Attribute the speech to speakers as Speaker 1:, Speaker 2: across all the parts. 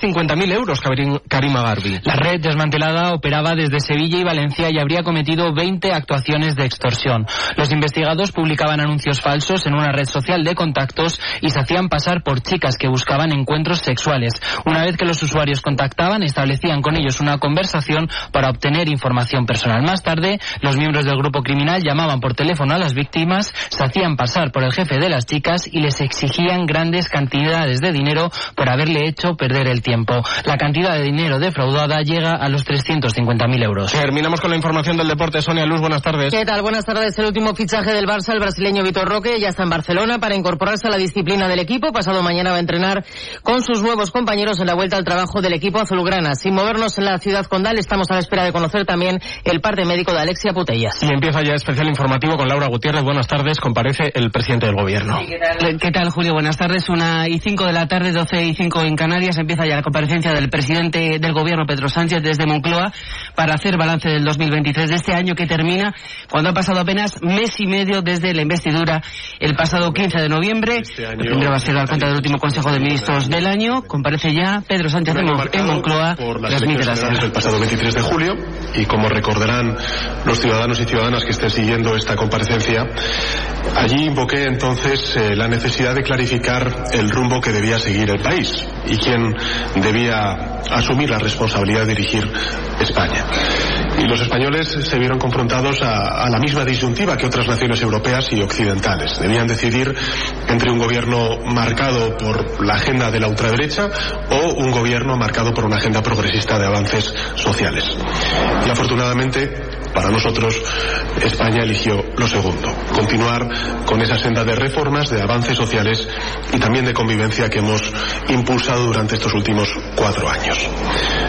Speaker 1: 50.000 euros, Karima Garbi.
Speaker 2: La red desmantelada operaba desde Sevilla y Valencia y habría cometido 20 actuaciones de extorsión. Los investigados publicaban anuncios falsos en una red social de contactos y se hacían pasar por chicas que buscaban encuentros sexuales. Una vez que los usuarios contactaban, establecían con ellos una conversación para obtener información personal. Más tarde, los miembros del grupo criminal llamaban por teléfono a las víctimas, se hacían pasar por el jefe de las chicas y les exigían grandes cantidades de dinero por haberle hecho perder el tiempo tiempo. La cantidad de dinero defraudada llega a los 350.000 euros.
Speaker 1: Terminamos con la información del deporte. Sonia Luz, buenas tardes.
Speaker 3: ¿Qué tal? Buenas tardes. El último fichaje del Barça, el brasileño Vitor Roque, ya está en Barcelona para incorporarse a la disciplina del equipo. Pasado mañana va a entrenar con sus nuevos compañeros en la vuelta al trabajo del equipo azulgrana. Sin movernos en la ciudad condal, estamos a la espera de conocer también el parte médico de Alexia Putellas.
Speaker 1: Y empieza ya especial informativo con Laura Gutiérrez. Buenas tardes. Comparece el presidente del gobierno.
Speaker 4: ¿qué, tal? Julio? Buenas tardes. Una y cinco de la tarde, doce y cinco en Canarias. Empieza ya la comparecencia del presidente del gobierno, Pedro Sánchez, desde Moncloa, para hacer balance del 2023 de este año que termina, cuando ha pasado apenas mes y medio desde la investidura el pasado 15 de noviembre. Este primero va a ser la cuenta del último Consejo de Ministros del año. Comparece ya Pedro Sánchez en Moncloa.
Speaker 5: Por las elecciones del pasado 23 de julio y como recordarán los ciudadanos y ciudadanas que estén siguiendo esta comparecencia, allí invoqué entonces eh, la necesidad de clarificar el rumbo que debía seguir el país y quién debía asumir la responsabilidad de dirigir España. Y los españoles se vieron confrontados a, a, la misma disyuntiva que otras naciones europeas y occidentales. Debían decidir entre un gobierno marcado por la agenda de la ultraderecha o un gobierno marcado por una agenda progresista de avances sociales. Y afortunadamente para nosotros, España eligió lo segundo, continuar con esa senda de reformas, de avances sociales y también de convivencia que hemos impulsado durante estos últimos cuatro años.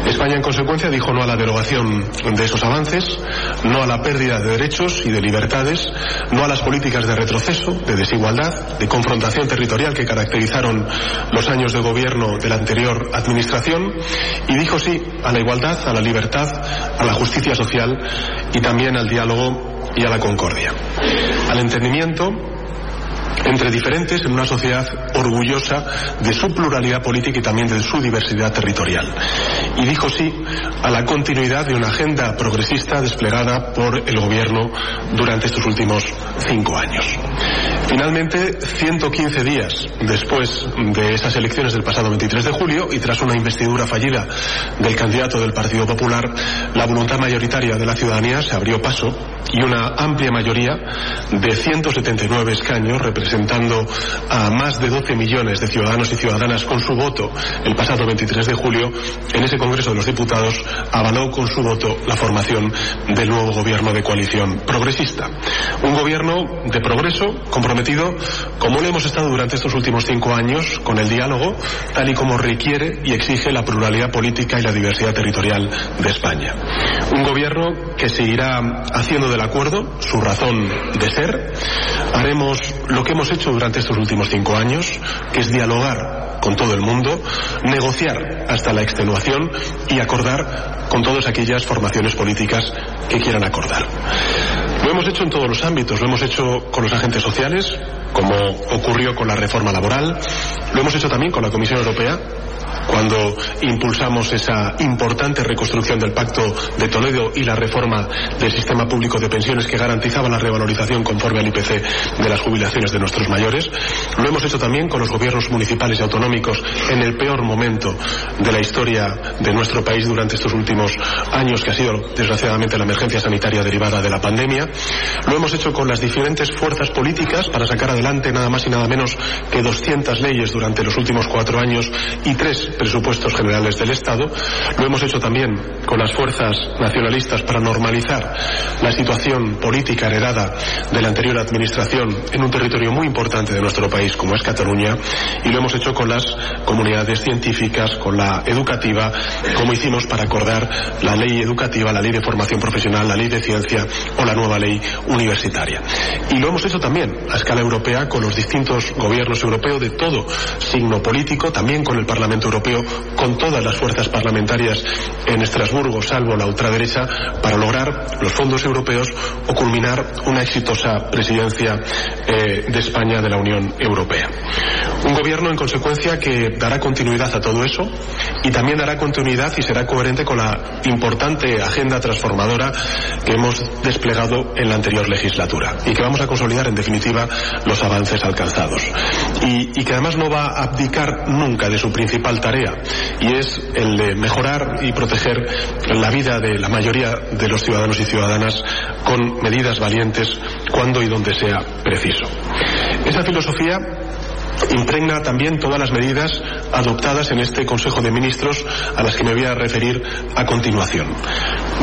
Speaker 5: España, en consecuencia, dijo no a la derogación de esos avances, no a la pérdida de derechos y de libertades, no a las políticas de retroceso, de desigualdad, de confrontación territorial que caracterizaron los años de gobierno de la anterior administración y dijo sí a la igualdad, a la libertad, a la justicia social y también al diálogo y a la concordia. Al entendimiento entre diferentes en una sociedad orgullosa de su pluralidad política y también de su diversidad territorial. Y dijo sí a la continuidad de una agenda progresista desplegada por el gobierno durante estos últimos cinco años. Finalmente, 115 días después de esas elecciones del pasado 23 de julio y tras una investidura fallida del candidato del Partido Popular, la voluntad mayoritaria de la ciudadanía se abrió paso y una amplia mayoría de 179 escaños representando a más de 12 millones de ciudadanos y ciudadanas con su voto el pasado 23 de julio, en ese Congreso de los Diputados avaló con su voto la formación del nuevo gobierno de coalición progresista. Un gobierno de progreso comprometido, como lo hemos estado durante estos últimos cinco años, con el diálogo, tal y como requiere y exige la pluralidad política y la diversidad territorial de España. Un gobierno que seguirá haciendo del acuerdo su razón de ser. Haremos lo que hemos hecho durante estos últimos cinco años, que es dialogar con todo el mundo, negociar hasta la extenuación y acordar con todas aquellas formaciones políticas que quieran acordar. Lo hemos hecho en todos los ámbitos, lo hemos hecho con los agentes sociales, como ocurrió con la reforma laboral, lo hemos hecho también con la Comisión Europea, cuando impulsamos esa importante reconstrucción del Pacto de Toledo y la reforma del sistema público de pensiones que garantizaba la revalorización conforme al IPC de las jubilaciones de nuestros mayores. Lo hemos hecho también con los gobiernos municipales y autonómicos en el peor momento de la historia de nuestro país durante estos últimos años, que ha sido desgraciadamente la emergencia sanitaria derivada de la pandemia. Lo hemos hecho con las diferentes fuerzas políticas para sacar adelante nada más y nada menos que 200 leyes durante los últimos cuatro años y tres presupuestos generales del Estado. Lo hemos hecho también con las fuerzas nacionalistas para normalizar la situación política heredada de la anterior administración en un territorio muy importante de nuestro país como es Cataluña y lo hemos hecho con las comunidades científicas, con la educativa, como hicimos para acordar la ley educativa, la ley de formación profesional, la ley de ciencia o la nueva ley universitaria. Y lo hemos hecho también a escala europea Con los distintos gobiernos europeos de todo signo político, también con el Parlamento Europeo, con todas las fuerzas parlamentarias en Estrasburgo, salvo la ultraderecha, para lograr los fondos europeos o culminar una exitosa presidencia eh, de España de la Unión Europea. Un gobierno, en consecuencia, que dará continuidad a todo eso y también dará continuidad y será coherente con la importante agenda transformadora que hemos desplegado en la anterior legislatura y que vamos a consolidar, en definitiva, los avances alcanzados. Y, y que además no va a abdicar nunca de su principal tarea y es el de mejorar y proteger la vida de la mayoría de los ciudadanos y ciudadanas con medidas valientes cuando y donde sea preciso. Esa filosofía impregna también todas las medidas adoptadas en este Consejo de Ministros a las que me voy a referir a continuación.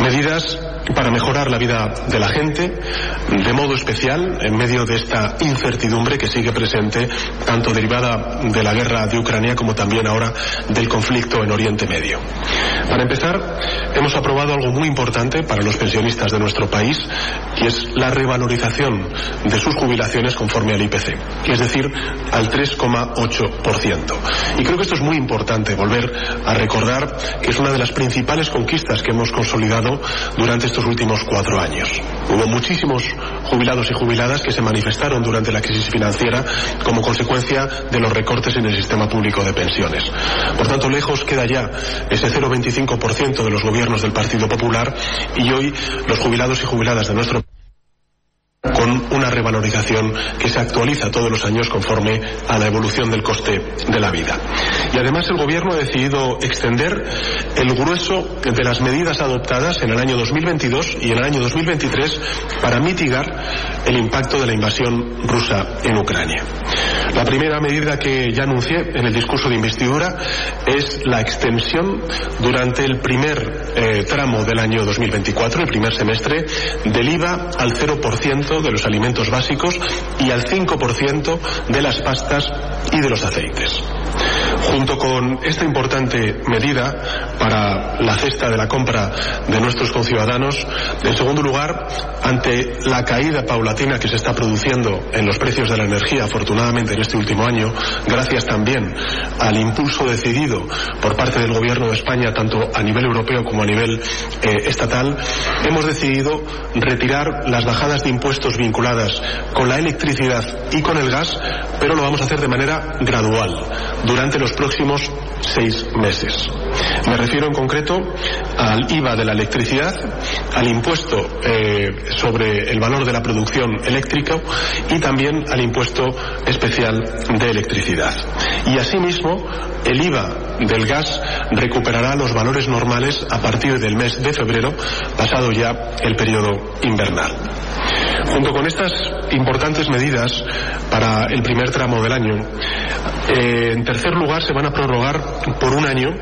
Speaker 5: Medidas para mejorar la vida de la gente, de modo especial en medio de esta incertidumbre que sigue presente, tanto derivada de la guerra de Ucrania como también ahora del conflicto en Oriente Medio. Para empezar, hemos aprobado algo muy importante para los pensionistas de nuestro país, que es la revalorización de sus jubilaciones conforme al IPC, es decir, al 3,8%. Y creo que esto es muy importante, volver a recordar que es una de las principales conquistas que hemos consolidado durante estos últimos cuatro años. Hubo muchísimos jubilados y jubiladas que se manifestaron durante la crisis financiera como consecuencia de los recortes en el sistema público de pensiones. Por tanto, lejos queda ya ese 0,25% de los gobiernos del Partido Popular y hoy los jubilados y jubiladas de nuestro con una revalorización que se actualiza todos los años conforme a la evolución del coste de la vida. Y además el Gobierno ha decidido extender el grueso de las medidas adoptadas en el año 2022 y en el año 2023 para mitigar el impacto de la invasión rusa en Ucrania. La primera medida que ya anuncié en el discurso de investidura es la extensión durante el primer eh, tramo del año 2024, el primer semestre, del IVA al 0% de los alimentos básicos y al 5% de las pastas y de los aceites. Junto con esta importante medida para la cesta de la compra de nuestros conciudadanos, en segundo lugar, ante la caída paulatina que se está produciendo en los precios de la energía, afortunadamente en este último año, gracias también al impulso decidido por parte del Gobierno de España, tanto a nivel europeo como a nivel eh, estatal, hemos decidido retirar las bajadas de impuestos vinculadas con la electricidad y con el gas, pero lo vamos a hacer de manera gradual, durante los próximos seis meses. Me refiero en concreto al IVA de la electricidad, al impuesto eh, sobre el valor de la producción eléctrica y también al impuesto especial de electricidad. Y asimismo, el IVA del gas recuperará los valores normales a partir del mes de febrero, pasado ya el periodo invernal. Junto con estas importantes medidas para el primer tramo del año, eh, en tercer lugar se van a prorrogar por un año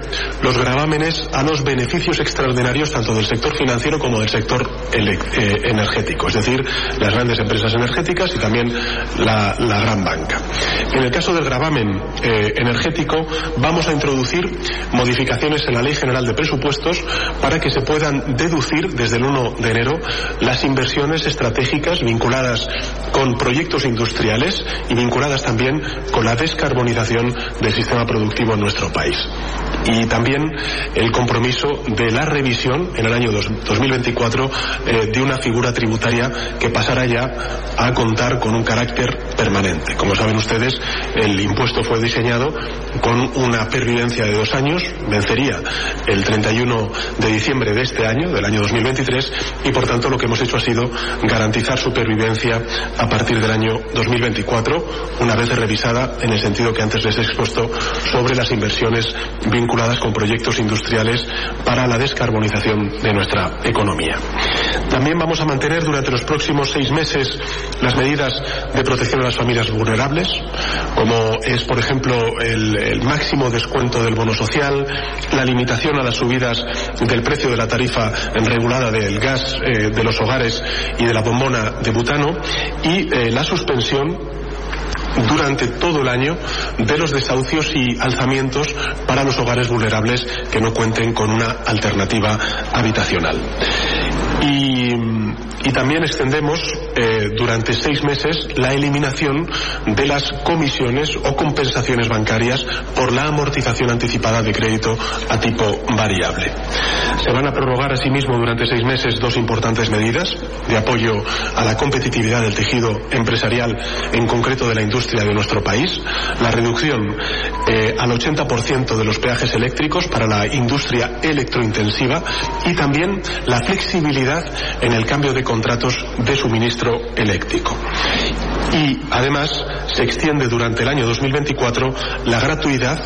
Speaker 5: los gravámenes a los beneficios extraordinarios tanto del sector financiero como del sector eh, energético, es decir, las grandes empresas energéticas y también la, gran banca. En el caso del gravamen eh, energético vamos a introducir modificaciones en la Ley General de Presupuestos para que se puedan deducir desde el 1 de enero las inversiones estratégicas vinculadas con proyectos industriales y vinculadas también con la descarbonización del sistema productivo en nuestro país. Y también el compromiso de la revisión en el año 2024 eh, de una figura tributaria que pasará ya a contar con un carácter permanente. Como saben ustedes, el impuesto fue diseñado con una pervivencia de dos años, vencería el 31 de diciembre de este año, del año 2023, y por tanto lo que hemos hecho ha sido garantizar su pervivencia a partir del año 2024, una vez revisada en el sentido que antes les he expuesto sobre las inversiones vinculadas con proyectos industriales para la descarbonización de nuestra economía. También vamos a mantener durante los próximos seis meses las medidas de protección a las familias vulnerables, como es, por ejemplo, el, máximo descuento del bono social, la limitación a las subidas del precio de la tarifa regulada del gas eh, de los hogares y de la bombona de butano y eh, la suspensión durante todo el año de los desahucios y alzamientos para los hogares vulnerables que no cuenten con una alternativa habitacional. Y y también extendemos eh, durante seis meses la eliminación de las comisiones o compensaciones bancarias por la amortización anticipada de crédito a tipo variable. Se van a prorrogar asimismo durante seis meses dos importantes medidas de apoyo a la competitividad del tejido empresarial, en concreto de la industria de nuestro país, la reducción eh, al 80% de los peajes eléctricos para la industria electrointensiva y también la flexibilidad en el cambio de contratos de suministro eléctrico. Y además se extiende durante el año 2024 la gratuidad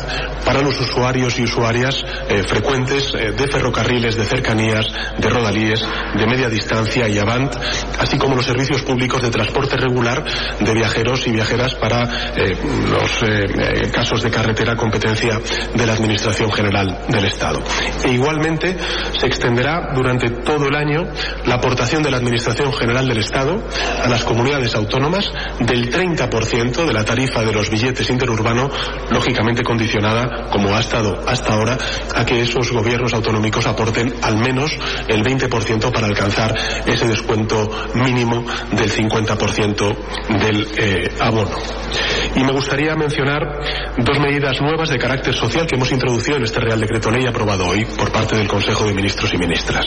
Speaker 5: para los usuarios y usuarias eh, frecuentes eh, de ferrocarriles, de cercanías, de rodalíes, de media distancia y avant, así como los servicios públicos de transporte regular de viajeros y viajeras para eh, los casos de carretera competencia de la Administración General del Estado. E igualmente se extenderá durante todo el año la aportación de la Administración General del Estado a las comunidades autónomas del 30% de la tarifa de los billetes interurbanos, lógicamente condicionada, como ha estado hasta ahora, a que esos gobiernos autonómicos aporten al menos el 20% para alcanzar ese descuento mínimo del 50% del eh, abono. Y me gustaría mencionar dos medidas nuevas de carácter social que hemos introducido en este Real Decreto Ley aprobado hoy por parte del Consejo de Ministros y Ministras.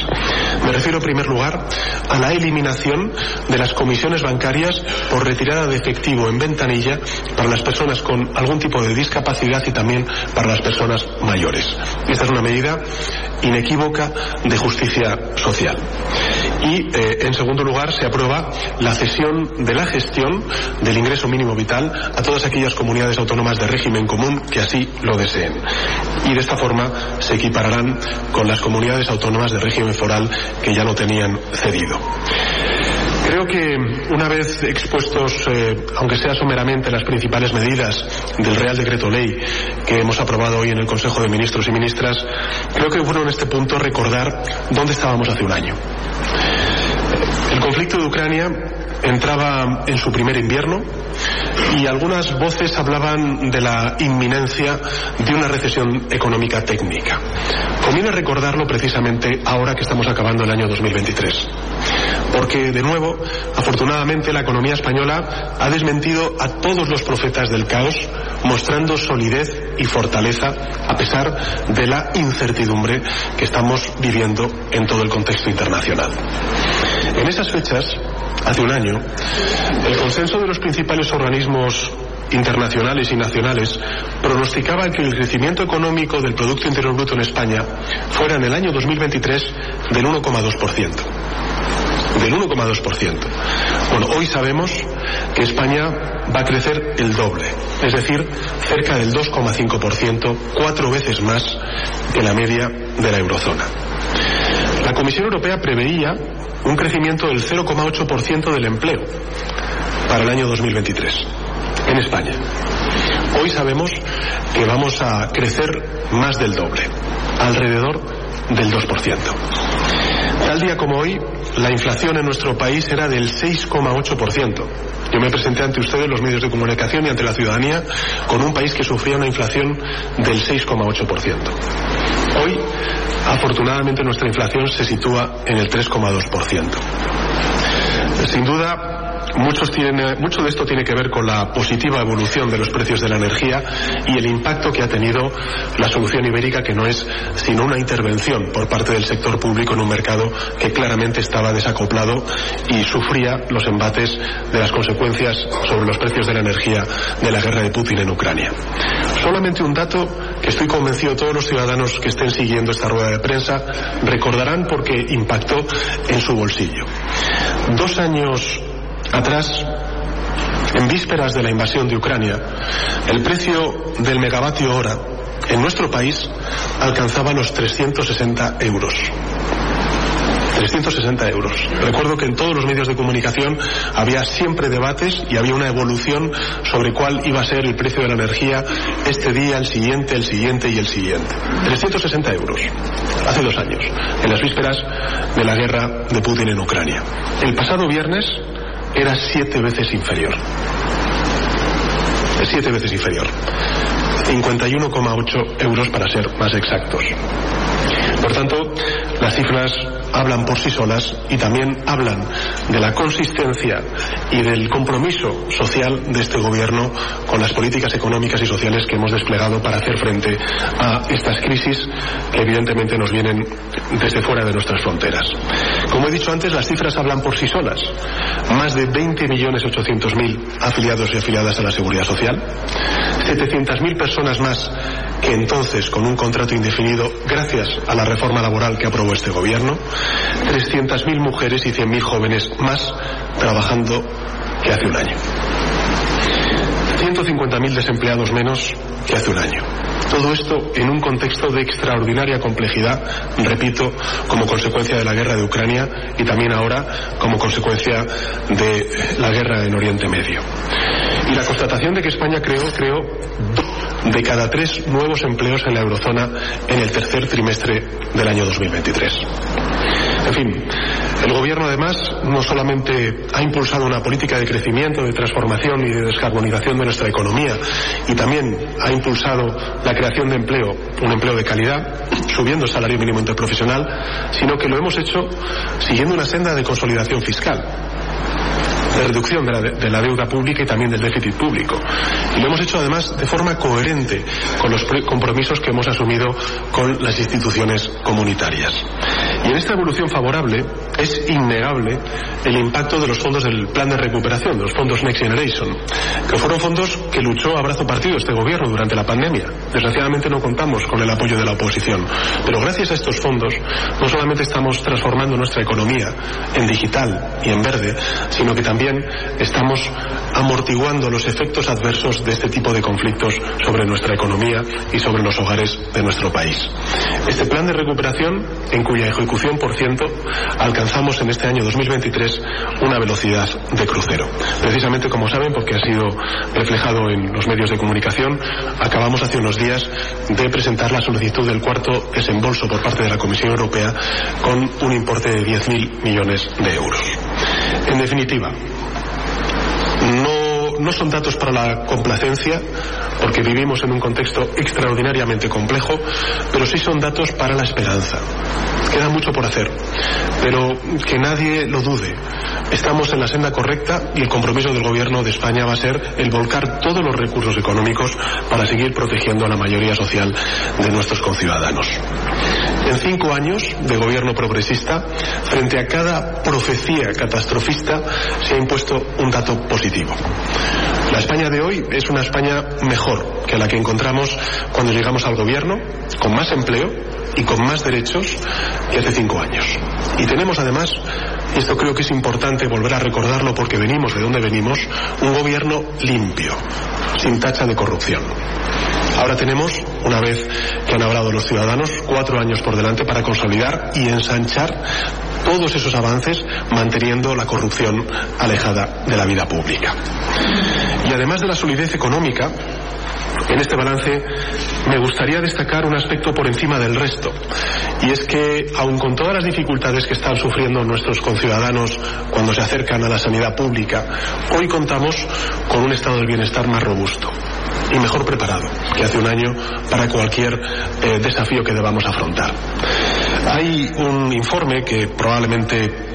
Speaker 5: Me refiero, en primer lugar, a la eliminación de las comisiones bancarias por retirada de efectivo en ventanilla para las personas con algún tipo de discapacidad y también para las personas mayores. Esta es una medida inequívoca de justicia social. Y, eh, en segundo lugar, se aprueba la cesión de la gestión del ingreso mínimo vital a todas aquellas comunidades autónomas de régimen común que así lo deseen. Y de esta forma se equipararán con las comunidades autónomas de régimen foral que ya lo tenían cedido. Creo que una vez expuestos, eh, aunque sea someramente, las principales medidas del Real Decreto Ley que hemos aprobado hoy en el Consejo de Ministros y Ministras, creo que bueno en este punto recordar dónde estábamos hace un año. El conflicto de Ucrania entraba en su primer invierno y algunas voces hablaban de la inminencia de una recesión económica técnica. Conviene recordarlo precisamente ahora que estamos acabando el año 2023. Porque, de nuevo, afortunadamente la economía española ha desmentido a todos los profetas del caos, mostrando solidez y fortaleza a pesar de la incertidumbre que estamos viviendo en todo el contexto internacional. En esas fechas, hace un año, el consenso de los principales organismos internacionales y nacionales pronosticaba que el crecimiento económico del Producto Interior Bruto en España fuera en el año 2023 del 1,2% del 1,2%. Bueno, hoy sabemos que España va a crecer el doble, es decir, cerca del 2,5%, cuatro veces más que la media de la eurozona. La Comisión Europea preveía un crecimiento del 0,8% del empleo para el año 2023 en España. Hoy sabemos que vamos a crecer más del doble, alrededor del 2%. Tal día como hoy, la inflación en nuestro país era del 6,8%. Yo me presenté ante ustedes, los medios de comunicación y ante la ciudadanía, con un país que sufría una inflación del 6,8%. Hoy, afortunadamente, nuestra inflación se sitúa en el 3,2%. Sin duda, mucho de esto tiene que ver con la positiva evolución de los precios de la energía y el impacto que ha tenido la solución ibérica, que no es sino una intervención por parte del sector público en un mercado que claramente estaba desacoplado y sufría los embates de las consecuencias sobre los precios de la energía de la guerra de Putin en Ucrania. Solamente un dato que estoy convencido todos los ciudadanos que estén siguiendo esta rueda de prensa recordarán porque impactó en su bolsillo. Dos años atrás, en vísperas de la invasión de Ucrania, el precio del megavatio hora en nuestro país alcanzaba los 360 euros. 360 euros. Recuerdo que en todos los medios de comunicación había siempre debates y había una evolución sobre cuál iba a ser el precio de la energía este día, el siguiente, el siguiente y el siguiente. 360 euros. Hace dos años, en las vísperas de la guerra de Putin en Ucrania. El pasado viernes, era siete veces inferior. Siete veces inferior. 51,8 euros para ser más exactos. Por tanto, las cifras hablan por sí solas y también hablan de la consistencia y del compromiso social de este gobierno con las políticas económicas y sociales que hemos desplegado para hacer frente a estas crisis que evidentemente nos vienen desde fuera de nuestras fronteras. Como he dicho antes, las cifras hablan por sí solas. Más de 20.800.000 afiliados y afiliadas a la Seguridad Social, 700.000 personas más que entonces con un contrato indefinido gracias a la reforma laboral que aprobó este gobierno, 300.000 mujeres y 100.000 jóvenes más trabajando que hace un año. 150.000 desempleados menos que hace un año. Todo esto en un contexto de extraordinaria complejidad, repito, como consecuencia de la guerra de Ucrania y también ahora como consecuencia de la guerra en Oriente Medio. Y la constatación de que España creó, creó de cada tres nuevos empleos en la eurozona en el tercer trimestre del año 2023. En fin, el Gobierno además no solamente ha impulsado una política de crecimiento, de transformación y de descarbonización de nuestra economía, y también ha impulsado la creación de empleo, un empleo de calidad, subiendo el salario mínimo interprofesional, sino que lo hemos hecho siguiendo una senda de consolidación fiscal de reducción de la, de la, deuda pública y también del déficit público. Y lo hemos hecho además de forma coherente con los compromisos que hemos asumido con las instituciones comunitarias. Y en esta evolución favorable es innegable el impacto de los fondos del plan de recuperación, de los fondos Next Generation, que fueron fondos que luchó a brazo partido este gobierno durante la pandemia. Desgraciadamente no contamos con el apoyo de la oposición, pero gracias a estos fondos no solamente estamos transformando nuestra economía en digital y en verde, sino que también estamos amortiguando los efectos adversos de este tipo de conflictos sobre nuestra economía y sobre los hogares de nuestro país. Este plan de recuperación, en cuya ejecución, por ciento, alcanzamos en este año 2023 una velocidad de crucero. Precisamente, como saben, porque ha sido reflejado en los medios de comunicación, acabamos hace unos días de presentar la solicitud del cuarto desembolso por parte de la Comisión Europea con un importe de 10.000 millones de euros. En definitiva, no, no, son datos para la complacencia, porque vivimos en un contexto extraordinariamente complejo, pero sí son datos para la esperanza. Queda mucho por hacer, pero que nadie lo dude. Estamos en la senda correcta y el compromiso del Gobierno de España va a ser el volcar todos los recursos económicos para seguir protegiendo a la mayoría social de nuestros conciudadanos. En cinco años de gobierno progresista, frente a cada profecía catastrofista, se ha impuesto un dato positivo. La España de hoy es una España mejor que la que encontramos cuando llegamos al gobierno, con más empleo y con más derechos que hace cinco años. Y tenemos además, y esto creo que es importante volver a recordarlo porque venimos de donde venimos, un gobierno limpio, sin tacha de corrupción. Ahora tenemos, una vez que han hablado los ciudadanos, cuatro años por delante para consolidar y ensanchar todos esos avances manteniendo la corrupción alejada de la vida pública. Y además de la solidez económica, en este balance me gustaría destacar un aspecto por encima del resto, y es que, aun con todas las dificultades que están sufriendo nuestros conciudadanos cuando se acercan a la sanidad pública, hoy contamos con un estado del bienestar más robusto y mejor preparado que hace un año para cualquier eh, desafío que debamos afrontar. Hay un informe que probablemente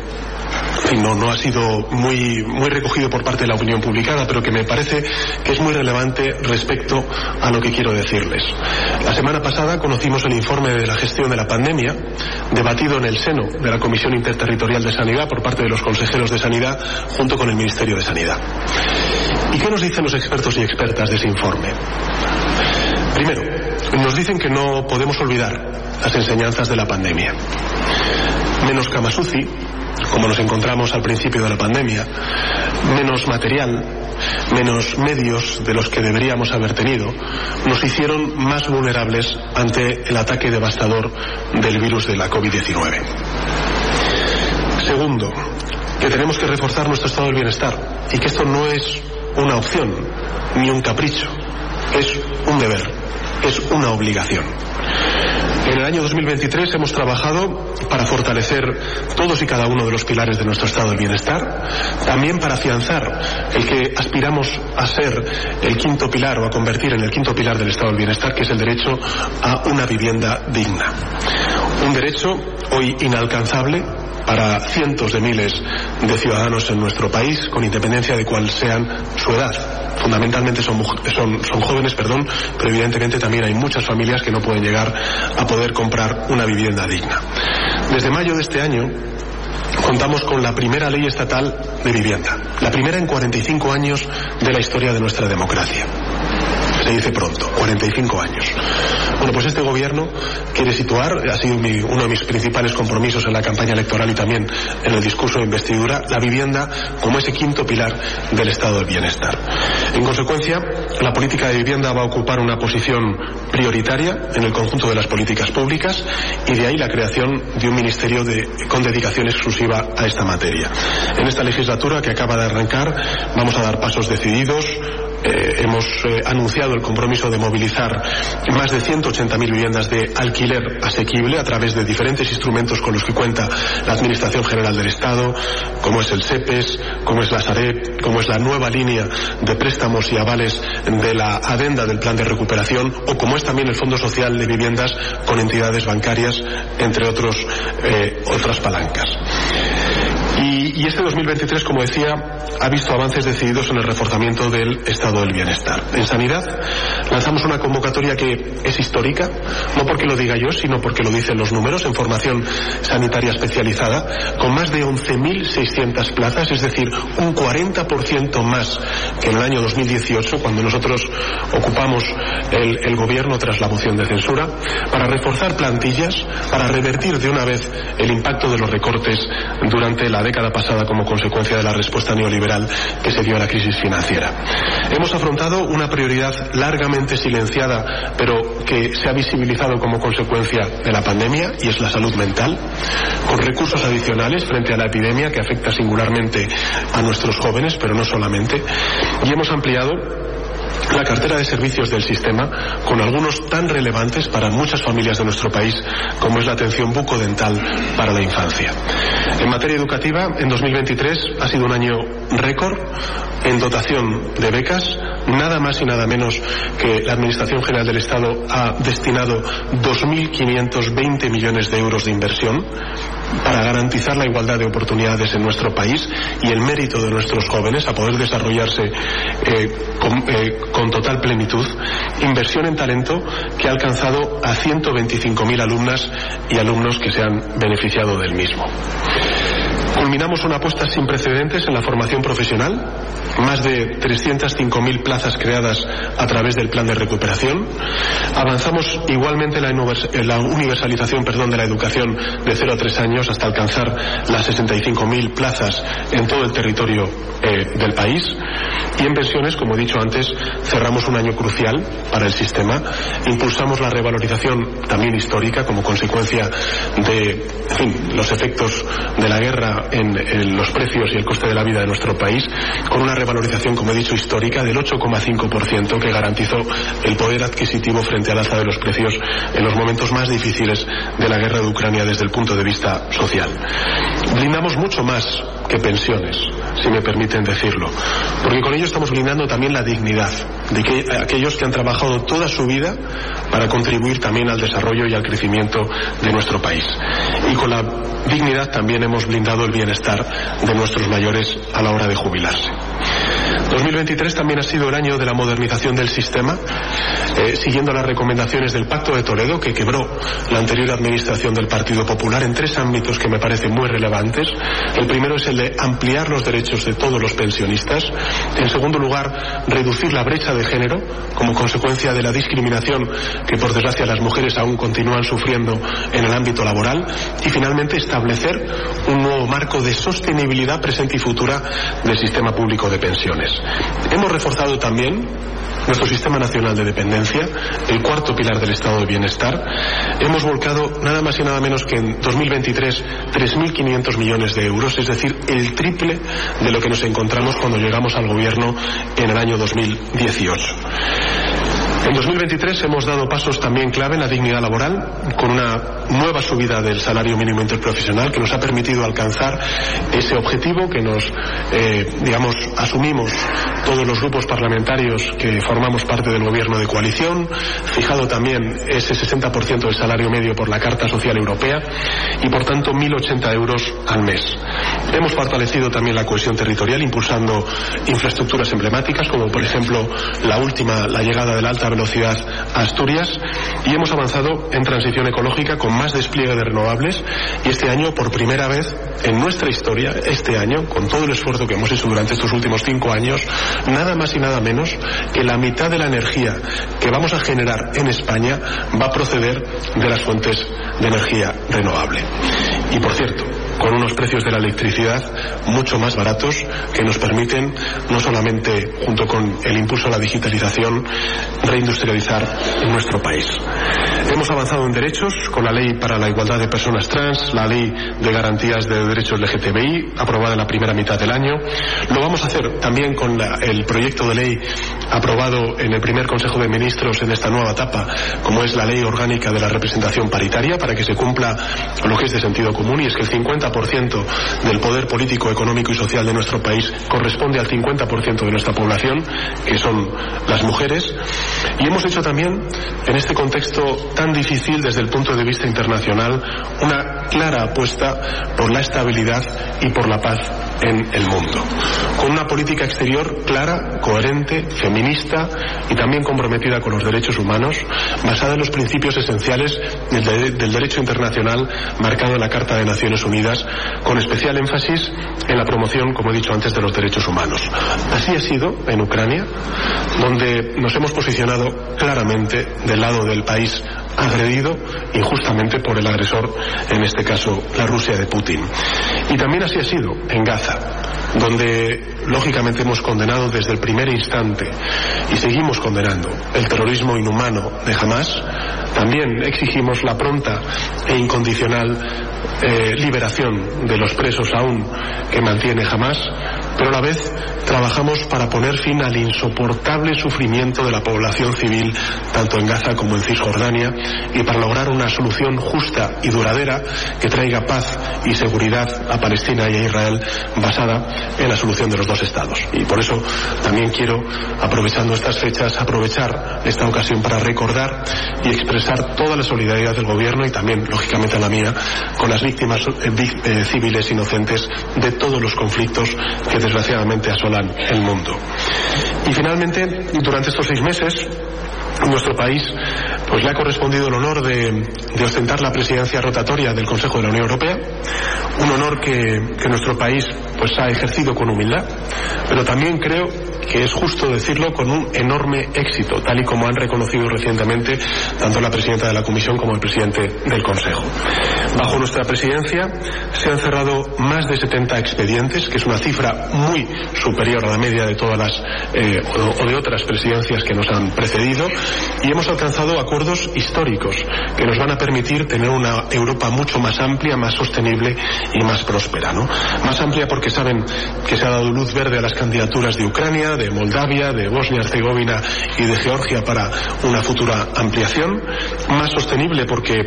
Speaker 5: no, no ha sido muy, muy recogido por parte de la opinión publicada, pero que me parece que es muy relevante respecto a lo que quiero decirles. La semana pasada conocimos el informe de la gestión de la pandemia, debatido en el seno de la Comisión Interterritorial de Sanidad por parte de los consejeros de Sanidad junto con el Ministerio de Sanidad. ¿Y qué nos dicen los expertos y expertas de ese informe? Primero, nos dicen que no podemos olvidar las enseñanzas de la pandemia. Menos Kamasuzi, como nos encontramos al principio de la pandemia, menos material, menos medios de los que deberíamos haber tenido, nos hicieron más vulnerables ante el ataque devastador del virus de la COVID-19. Segundo, que tenemos que reforzar nuestro estado del bienestar y que esto no es una opción ni un capricho, es un deber, es una obligación. En el año 2023 hemos trabajado para fortalecer todos y cada uno de los pilares de nuestro estado del bienestar, también para afianzar el que aspiramos a ser el quinto pilar o a convertir en el quinto pilar del estado del bienestar, que es el derecho a una vivienda digna. Un derecho hoy inalcanzable para cientos de miles de ciudadanos en nuestro país, con independencia de cuál sean su edad. Fundamentalmente son, son, son, jóvenes, perdón, pero evidentemente también hay muchas familias que no pueden llegar a poder comprar una vivienda digna. Desde mayo de este año, contamos con la primera ley estatal de vivienda, la primera en 45 años de la historia de nuestra democracia se dice pronto, 45 años. Bueno, pues este gobierno quiere situar, ha sido uno de mis principales compromisos en la campaña electoral y también en el discurso de investidura, la vivienda como ese quinto pilar del estado del bienestar. En consecuencia, la política de vivienda va a ocupar una posición prioritaria en el conjunto de las políticas públicas y de ahí la creación de un ministerio con dedicación exclusiva a esta materia. En esta legislatura que acaba de arrancar vamos a dar pasos decididos, eh, hemos eh, anunciado el compromiso de movilizar más de 180.000 viviendas de alquiler asequible a través de diferentes instrumentos con los que cuenta la Administración General del Estado, como es el SEPES, como es la Sareb, como es la nueva línea de préstamos y avales de la adenda del plan de recuperación o como es también el Fondo Social de Viviendas con entidades bancarias, entre otros, eh, otras palancas. Y, y, este 2023, como decía, ha visto avances decididos en el reforzamiento del estado del bienestar. En sanidad lanzamos una convocatoria que es histórica, no porque lo diga yo, sino porque lo dicen los números en formación sanitaria especializada, con más de 11.600 plazas, es decir, un 40% más que en el año 2018, cuando nosotros ocupamos el, el gobierno tras la moción de censura, para reforzar plantillas, para revertir de una vez el impacto de los recortes durante la década pasada como consecuencia de la respuesta neoliberal que se dio a la crisis financiera. Hemos afrontado una prioridad largamente silenciada, pero que se ha visibilizado como consecuencia de la pandemia, y es la salud mental, con recursos adicionales frente a la epidemia que afecta singularmente a nuestros jóvenes, pero no solamente, y hemos ampliado la cartera de servicios del sistema con algunos tan relevantes para muchas familias de nuestro país como es la atención bucodental para la infancia. En materia educativa, en 2023 ha sido un año récord en dotación de becas, nada más y nada menos que la Administración General del Estado ha destinado 2.520 millones de euros de inversión para garantizar la igualdad de oportunidades en nuestro país y el mérito de nuestros jóvenes a poder desarrollarse eh, con, eh, con, total plenitud, inversión en talento que ha alcanzado a 125.000 alumnas y alumnos que se han beneficiado del mismo. Culminamos una apuesta sin precedentes en la formación profesional, más de 305.000 plazas creadas a través del plan de recuperación. Avanzamos igualmente en la universalización perdón, de la educación de 0 a 3 años hasta alcanzar las 65.000 plazas en todo el territorio eh, del país. Y en pensiones, como he dicho antes, cerramos un año crucial para el sistema. Impulsamos la revalorización también histórica como consecuencia de los efectos de la guerra en, en, los precios y el coste de la vida de nuestro país, con una revalorización, como he dicho, histórica del 8,5% que garantizó el poder adquisitivo frente al alza de los precios en los momentos más difíciles de la guerra de Ucrania desde el punto de vista social. Blindamos mucho más que pensiones, si me permiten decirlo, porque con ello estamos blindando también la dignidad de que, aquellos que han trabajado toda su vida para contribuir también al desarrollo y al crecimiento de nuestro país. Y con la dignidad también hemos blindado el bienestar de nuestros mayores a la hora de jubilarse. 2023 también ha sido el año de la modernización del sistema, eh, siguiendo las recomendaciones del Pacto de Toledo, que quebró la anterior administración del Partido Popular en tres ámbitos que me parecen muy relevantes. El primero es el de ampliar los derechos de todos los pensionistas. En segundo lugar, reducir la brecha de género como consecuencia de la discriminación que, por desgracia, las mujeres aún continúan sufriendo en el ámbito laboral. Y finalmente, establecer un nuevo marco de sostenibilidad presente y futura del sistema público de pensiones. Hemos reforzado también nuestro Sistema Nacional de Dependencia, el cuarto pilar del Estado de Bienestar. Hemos volcado nada más y nada menos que en 2023 3.500 millones de euros, es decir, el triple de lo que nos encontramos cuando llegamos al gobierno en el año 2018. En 2023 hemos dado pasos también clave en la dignidad laboral, con una nueva subida del salario mínimo interprofesional que nos ha permitido alcanzar ese objetivo que nos, eh, digamos, asumimos todos los grupos parlamentarios que formamos parte del gobierno de coalición, fijado también ese 60% del salario medio por la Carta Social Europea y, por tanto, 1.080 euros al mes. Hemos fortalecido también la cohesión territorial impulsando infraestructuras emblemáticas como, por ejemplo, la última, la llegada de la velocidad Asturias y hemos avanzado en transición ecológica con más despliegue de renovables y este año, por primera vez en nuestra historia, este año, con todo el esfuerzo que hemos hecho durante estos últimos cinco años, nada más y nada menos que la mitad de la energía que vamos a generar en España va a proceder de las fuentes de energía renovable. Y por cierto, con unos precios de la electricidad mucho más baratos que nos permiten no solamente, junto con el impulso a la digitalización, reindustrializar nuestro país. Hemos avanzado en derechos con la ley para la igualdad de personas trans, la ley de garantías de derechos LGTBI, aprobada en la primera mitad del año. Lo vamos a hacer también con la, el proyecto de ley aprobado en el primer Consejo de Ministros en esta nueva etapa, como es la ley orgánica de la representación paritaria, para que se cumpla lo que es de sentido común, y es que el 50% del poder político, económico y social de nuestro país corresponde al 50% de nuestra población, que son las mujeres. Y hemos hecho también, en este contexto tan difícil desde el punto de vista internacional, una clara apuesta por la estabilidad y por la paz en el mundo. Con una política exterior clara, coherente, feminista y también comprometida con los derechos humanos, basada en los principios esenciales del, de del derecho internacional marcado en la Carta de Naciones Unidas, con especial énfasis en la promoción, como he dicho antes, de los derechos humanos. Así ha sido en Ucrania, donde nos hemos posicionado claramente del lado del país agredido injustamente por el agresor, en este caso la Rusia de Putin. Y también así ha sido en Gaza, donde lógicamente hemos condenado desde el primer instante y seguimos condenando el terrorismo inhumano de Hamas, también exigimos la pronta e incondicional eh, liberación de los presos aún que mantiene Hamas, pero a la vez trabajamos para poner fin al insoportable sufrimiento de la población civil, tanto en Gaza como en Cisjordania, y para lograr una solución justa y duradera que traiga paz y seguridad a Palestina y a Israel basada en la solución de los dos estados. Y por eso también quiero, aprovechando estas fechas, aprovechar esta ocasión para recordar y expresar toda la solidaridad del Gobierno y también, lógicamente, la mía con las víctimas eh, civiles inocentes de todos los conflictos que desgraciadamente asolan el mundo. Y finalmente, durante estos seis meses, nuestro país pues le ha correspondido el honor de, ostentar la presidencia rotatoria del Consejo de la Unión Europea, un honor que, que nuestro país pues ha ejercido con humildad, pero también creo que es justo decirlo con un enorme éxito, tal y como han reconocido recientemente tanto la presidenta de la Comisión como el presidente del Consejo. Bajo nuestra presidencia se han cerrado más de 70 expedientes, que es una cifra muy superior a la media de todas las eh, o de otras presidencias que nos han precedido, y hemos alcanzado acuerdos históricos que nos van a permitir tener una Europa mucho más amplia, más sostenible y más próspera. ¿no? Más amplia porque saben que se ha dado luz verde a las candidaturas de Ucrania, de Moldavia, de Bosnia-Herzegovina y de Georgia para una futura ampliación, más sostenible porque,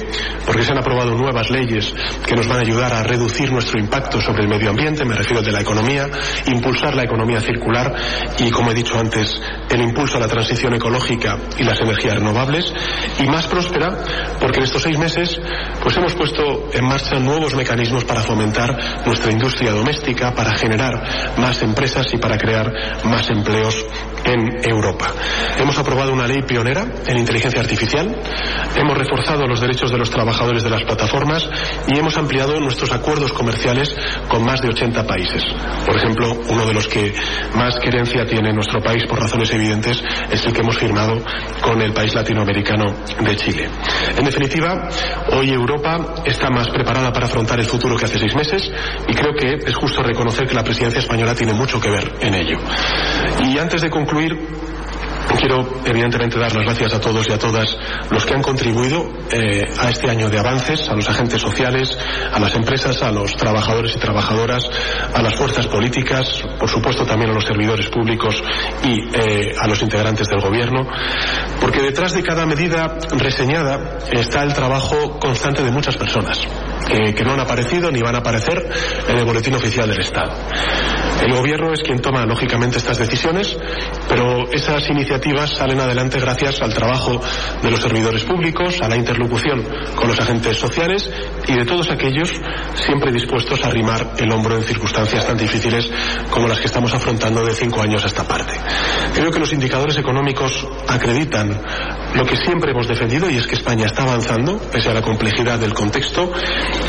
Speaker 5: porque se han aprobado nuevas leyes que nos van a ayudar a reducir nuestro impacto sobre el medio ambiente, me refiero al de la economía, impulsar la economía circular y, como he dicho antes, el impulso a la transición ecológica y las energías renovables, y más próspera porque en estos seis meses pues hemos puesto en marcha nuevos mecanismos para fomentar nuestra industria doméstica, para generar más empresas y para crear más empleos en Europa. Hemos aprobado una ley pionera en inteligencia artificial, hemos reforzado los derechos de los trabajadores de las plataformas y hemos ampliado nuestros acuerdos comerciales con más de 80 países. Por ejemplo, uno de los que más querencia tiene nuestro país por razones evidentes es el que hemos firmado con el país latinoamericano de Chile. En definitiva, hoy Europa está más preparada para afrontar el futuro que hace seis meses y creo que es justo reconocer que la presidencia española tiene mucho que ver en ello. Y antes de concluir, concluir Quiero, evidentemente, dar las gracias a todos y a todas los que han contribuido eh, a este año de avances, a los agentes sociales, a las empresas, a los trabajadores y trabajadoras, a las fuerzas políticas, por supuesto también a los servidores públicos y eh, a los integrantes del Gobierno, porque detrás de cada medida reseñada está el trabajo constante de muchas personas eh, que no han aparecido ni van a aparecer en el boletín oficial del Estado. El Gobierno es quien toma, lógicamente, estas decisiones, pero esas iniciativas salen adelante gracias al trabajo de los servidores públicos, a la interlocución con los agentes sociales y de todos aquellos siempre dispuestos a arrimar el hombro en circunstancias tan difíciles como las que estamos afrontando de cinco años a esta parte. Creo que los indicadores económicos acreditan lo que siempre hemos defendido y es que España está avanzando pese a la complejidad del contexto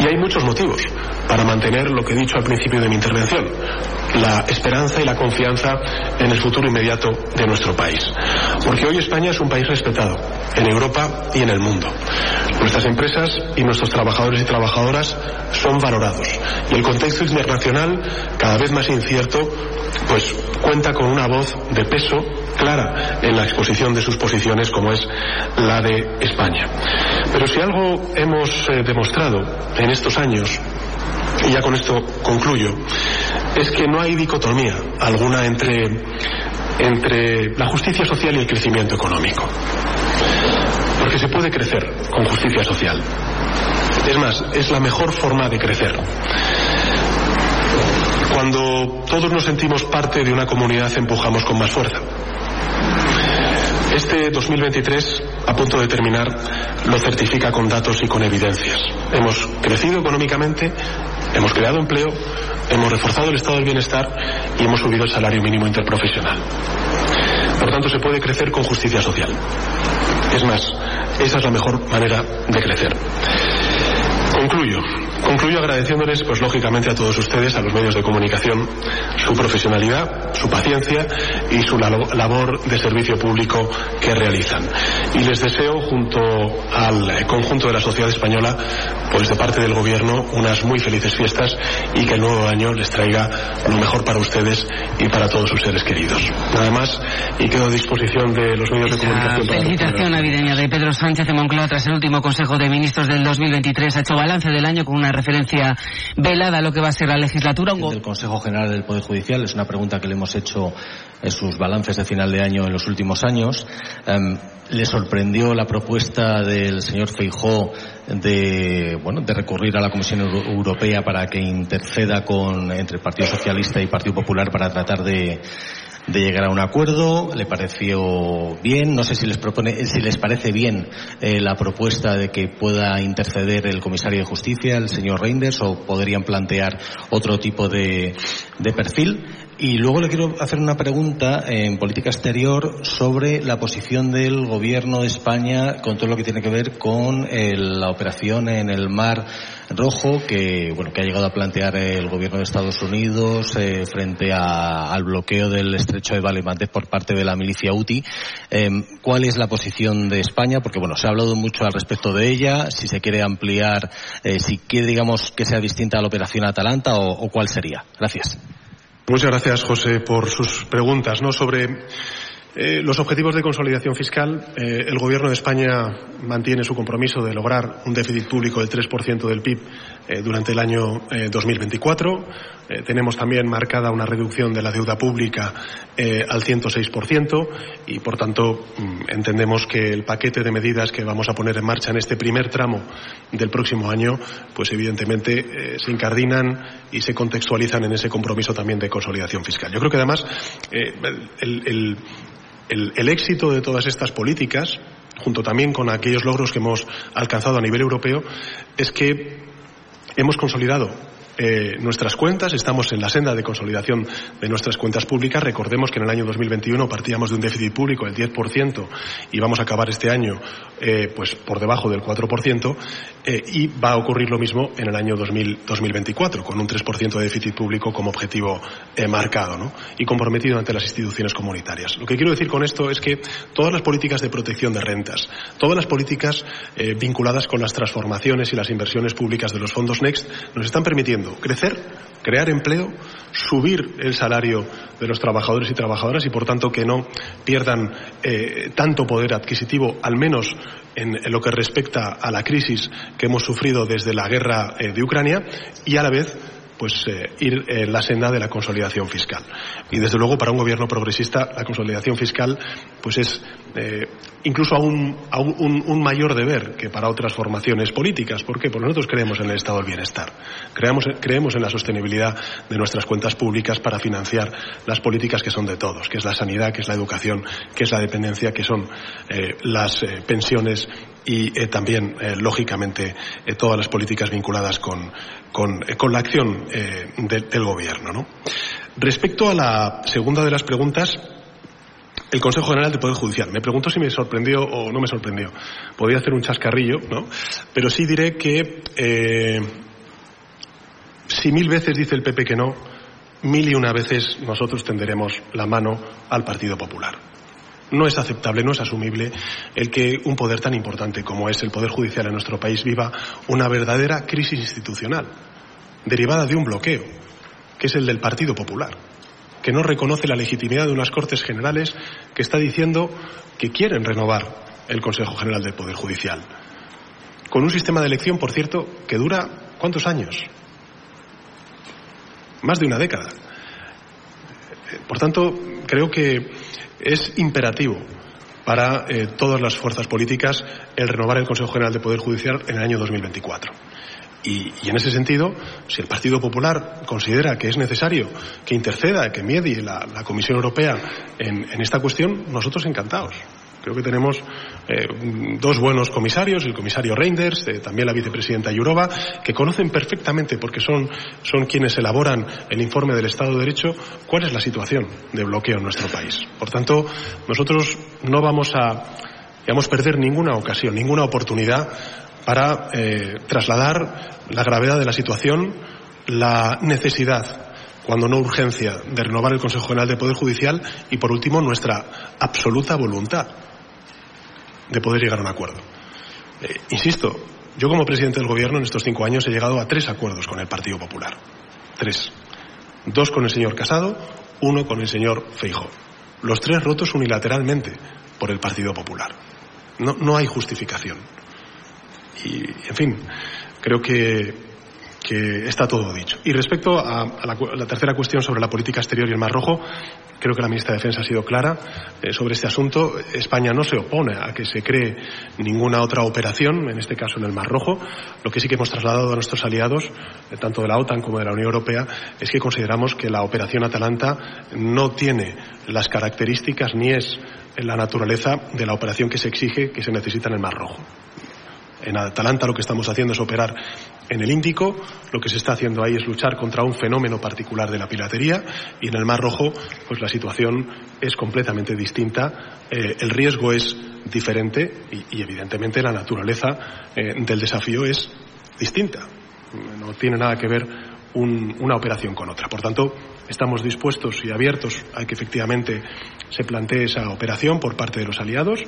Speaker 5: y hay muchos motivos para mantener lo que he dicho al principio de mi intervención, la esperanza y la confianza en el futuro inmediato de nuestro país. Porque hoy España es un país respetado en Europa y en el mundo. Nuestras empresas y nuestros trabajadores y trabajadoras son valorados y el contexto internacional, cada vez más incierto, pues cuenta con una voz de peso clara en la exposición de sus posiciones como es la de España. Pero si algo hemos eh, demostrado en estos años y ya con esto concluyo, es que no dicotomía alguna entre, entre la justicia social y el crecimiento económico. Porque se puede crecer con justicia social. Es más, es la mejor forma de crecer. Cuando todos nos sentimos parte de una comunidad empujamos con más fuerza. Este 2023, a punto de terminar, lo certifica con datos y con evidencias. Hemos crecido económicamente, hemos creado empleo, hemos reforzado el estado del bienestar y hemos subido el salario mínimo interprofesional. Por tanto, se puede crecer con justicia social. Es más, esa es la mejor manera de crecer. Concluyo. Concluyo agradeciéndoles, pues lógicamente a todos ustedes, a los medios de comunicación, su profesionalidad, su paciencia y su labor de servicio público que realizan. Y les deseo, junto al conjunto de la sociedad española, pues de parte del Gobierno, unas muy felices fiestas y que el nuevo año les traiga lo mejor para ustedes y para todos sus seres queridos. Nada más y quedo a disposición de los medios de comunicación.
Speaker 4: felicitación navideña de Pedro Sánchez de Moncloa tras el último Consejo de Ministros del 2023 ha hecho balance del año con una referencia velada a lo que va a ser la legislatura.
Speaker 6: El Consejo General del Poder Judicial es una pregunta que le hemos hecho en sus balances de final de año en los últimos años. Em, ¿Le sorprendió la propuesta del señor Feijó de, bueno, de recurrir a la Comisión Europea para que interceda con, entre el Partido Socialista y Partido Popular para tratar de, de llegar a un acuerdo. Le pareció bien. No sé si les propone, si les parece bien eh, la propuesta de que pueda interceder el comisario de justicia, el señor Reinders, o podrían plantear otro tipo de, de perfil. Y luego le quiero hacer una pregunta en política exterior sobre la posición del gobierno de España con todo lo que tiene que ver con eh, la operación en el mar rojo que bueno que ha llegado a plantear el gobierno de Estados Unidos eh, frente al bloqueo del estrecho de Baleares por parte de la milicia UTI. Em, ¿Cuál es la posición de España? Porque bueno se ha hablado mucho al respecto de ella. Si se quiere ampliar, eh, si quiere digamos que sea distinta a la operación Atalanta o, o cuál sería. Gracias.
Speaker 5: Muchas gracias, José, por sus preguntas. ¿no? Sobre eh, los objetivos de consolidación fiscal, eh, el Gobierno de España mantiene su compromiso de lograr un déficit público del 3% del PIB eh, durante el año 2024. Tenemos también marcada una reducción de la deuda pública al 106% y, por tanto, mm, entendemos que el paquete de medidas que vamos a poner en marcha en este primer tramo del próximo año, pues evidentemente se incardinan y se contextualizan en ese compromiso también de consolidación fiscal. Yo creo que además el el, éxito de todas estas políticas, junto también con aquellos logros que hemos alcanzado a nivel europeo, es que hemos consolidado eh, nuestras cuentas, estamos en la senda de consolidación de nuestras cuentas públicas. Recordemos que en el año 2021 partíamos de un déficit público del 10% y vamos a acabar este año eh, pues por debajo del 4% eh, y va a ocurrir lo mismo en el año 2024 con un 3% de déficit público como objetivo marcado ¿no? y comprometido ante las instituciones comunitarias. Lo que quiero decir con esto es que todas las políticas de protección de rentas, todas las políticas vinculadas con las transformaciones y las inversiones públicas de los fondos Next nos están permitiendo crecer, crear empleo, subir el salario de los trabajadores y trabajadoras y, por tanto, que no pierdan eh, tanto poder adquisitivo, al menos en, lo que respecta a la crisis que hemos sufrido desde la guerra eh, de Ucrania y, a la vez, pues eh, ir en la senda de la consolidación fiscal. Y desde luego para un gobierno progresista la consolidación fiscal pues es eh, incluso aún, un, mayor deber que para otras formaciones políticas. ¿Por qué? Porque nosotros creemos en el estado del bienestar. Creemos, creemos en la sostenibilidad de nuestras cuentas públicas para financiar las políticas que son de todos, que es la sanidad, que es la educación, que es la dependencia, que son eh, las pensiones y también, lógicamente, todas las políticas vinculadas con, con, con la acción eh, del gobierno. ¿no? Respecto a la segunda de las preguntas, el Consejo General del Poder Judicial. Me pregunto si me sorprendió o no me sorprendió. Podría hacer un chascarrillo, ¿no? Pero sí diré que eh, si mil veces dice el PP que no, mil y una veces nosotros tenderemos la mano al Partido Popular. No es aceptable, no es asumible el que un poder tan importante como es el Poder Judicial en nuestro país viva una verdadera crisis institucional, derivada de un bloqueo, que es el del Partido Popular, que no reconoce la legitimidad de unas Cortes Generales que está diciendo que quieren renovar el Consejo General del Poder Judicial. Con un sistema de elección, por cierto, que dura ¿cuántos años? Más de una década. Por tanto, creo que es imperativo para eh, todas las fuerzas políticas el renovar el Consejo General de Poder Judicial en el año 2024. Y, y, en ese sentido, si el Partido Popular considera que es necesario que interceda, que medie la, la Comisión Europea en, en esta cuestión, nosotros encantados. Creo que tenemos eh, dos buenos comisarios, el comisario Reinders, eh, también la vicepresidenta Yurova, que conocen perfectamente, porque son, son quienes elaboran el informe del Estado de Derecho, cuál es la situación de bloqueo en nuestro país. Por tanto, nosotros no vamos a digamos, perder ninguna ocasión, ninguna oportunidad para eh, trasladar la gravedad de la situación, la necesidad cuando no urgencia, de renovar el Consejo General de Poder Judicial y, por último, nuestra absoluta voluntad de poder llegar a un acuerdo. Eh, insisto, yo como presidente del Gobierno en estos cinco años he llegado a tres acuerdos con el Partido Popular. Tres. Dos con el señor Casado, uno con el señor Feijóo. Los tres rotos unilateralmente por el Partido Popular. No, no hay justificación. Y, en fin, creo que que está todo dicho. Y respecto a, la, tercera cuestión sobre la política exterior y el Mar Rojo, creo que la ministra de Defensa ha sido clara eh, sobre este asunto. España no se opone a que se cree ninguna otra operación, en este caso en el Mar Rojo. Lo que sí que hemos trasladado a nuestros aliados, eh, tanto de la OTAN como de la Unión Europea, es que consideramos que la operación Atalanta no tiene las características ni es la naturaleza de la operación que se exige, que se necesita en el Mar Rojo. En Atalanta lo que estamos haciendo es operar en el Índico, lo que se está haciendo ahí es luchar contra un fenómeno particular de la piratería y en el Mar Rojo, pues la situación es completamente distinta, eh, el riesgo es diferente y, evidentemente la naturaleza eh, del desafío es distinta. No tiene nada que ver una operación con otra. Por tanto, estamos dispuestos y abiertos a que efectivamente se plantee esa operación por parte de los aliados,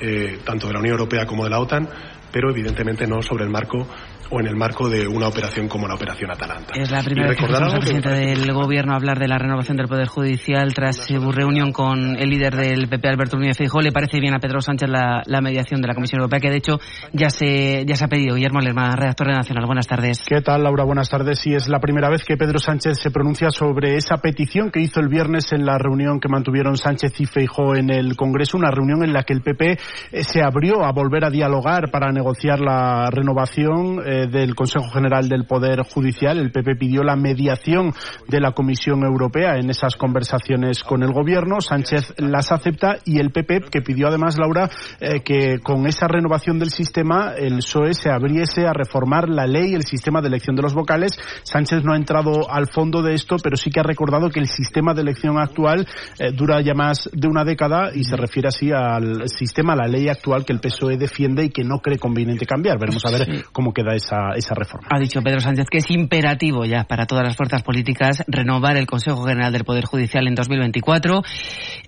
Speaker 5: eh, tanto de la Unión Europea como de la OTAN, pero evidentemente no sobre el marco o en el marco de una operación como la Operación Atalanta.
Speaker 4: Es la primera vez que escuchamos al presidente del Gobierno hablar de la renovación del Poder Judicial tras su reunión con el líder del PP, Alberto Núñez Feijóo. ¿Le parece bien a Pedro Sánchez la, mediación de la Comisión Europea, que de hecho ya se, ya se ha pedido? Guillermo Lerma, redactor de Nacional. Buenas tardes.
Speaker 7: ¿Qué tal, Laura? Buenas tardes. Sí, es la primera vez que Pedro Sánchez se pronuncia sobre esa petición que hizo el viernes en la reunión que mantuvieron Sánchez y Feijóo en el Congreso, una reunión en la que el PP eh, se abrió a volver a dialogar para negociar la renovación eh, del Consejo General del Poder Judicial. El PP pidió la mediación de la Comisión Europea en esas conversaciones con el Gobierno. Sánchez las acepta y el PP, que pidió además, Laura, eh, que con esa renovación del sistema el PSOE se abriese a reformar la ley, el sistema de elección de los vocales. Sánchez no ha entrado al fondo de esto, pero sí que ha recordado que el sistema de elección actual eh, dura ya más de una década y se refiere así al sistema, a la ley actual que el PSOE defiende y que no cree conveniente cambiar. Veremos a ver cómo queda esa esa, esa reforma.
Speaker 4: Ha dicho Pedro Sánchez que es imperativo ya para todas las fuerzas políticas renovar el Consejo General del Poder Judicial en 2024.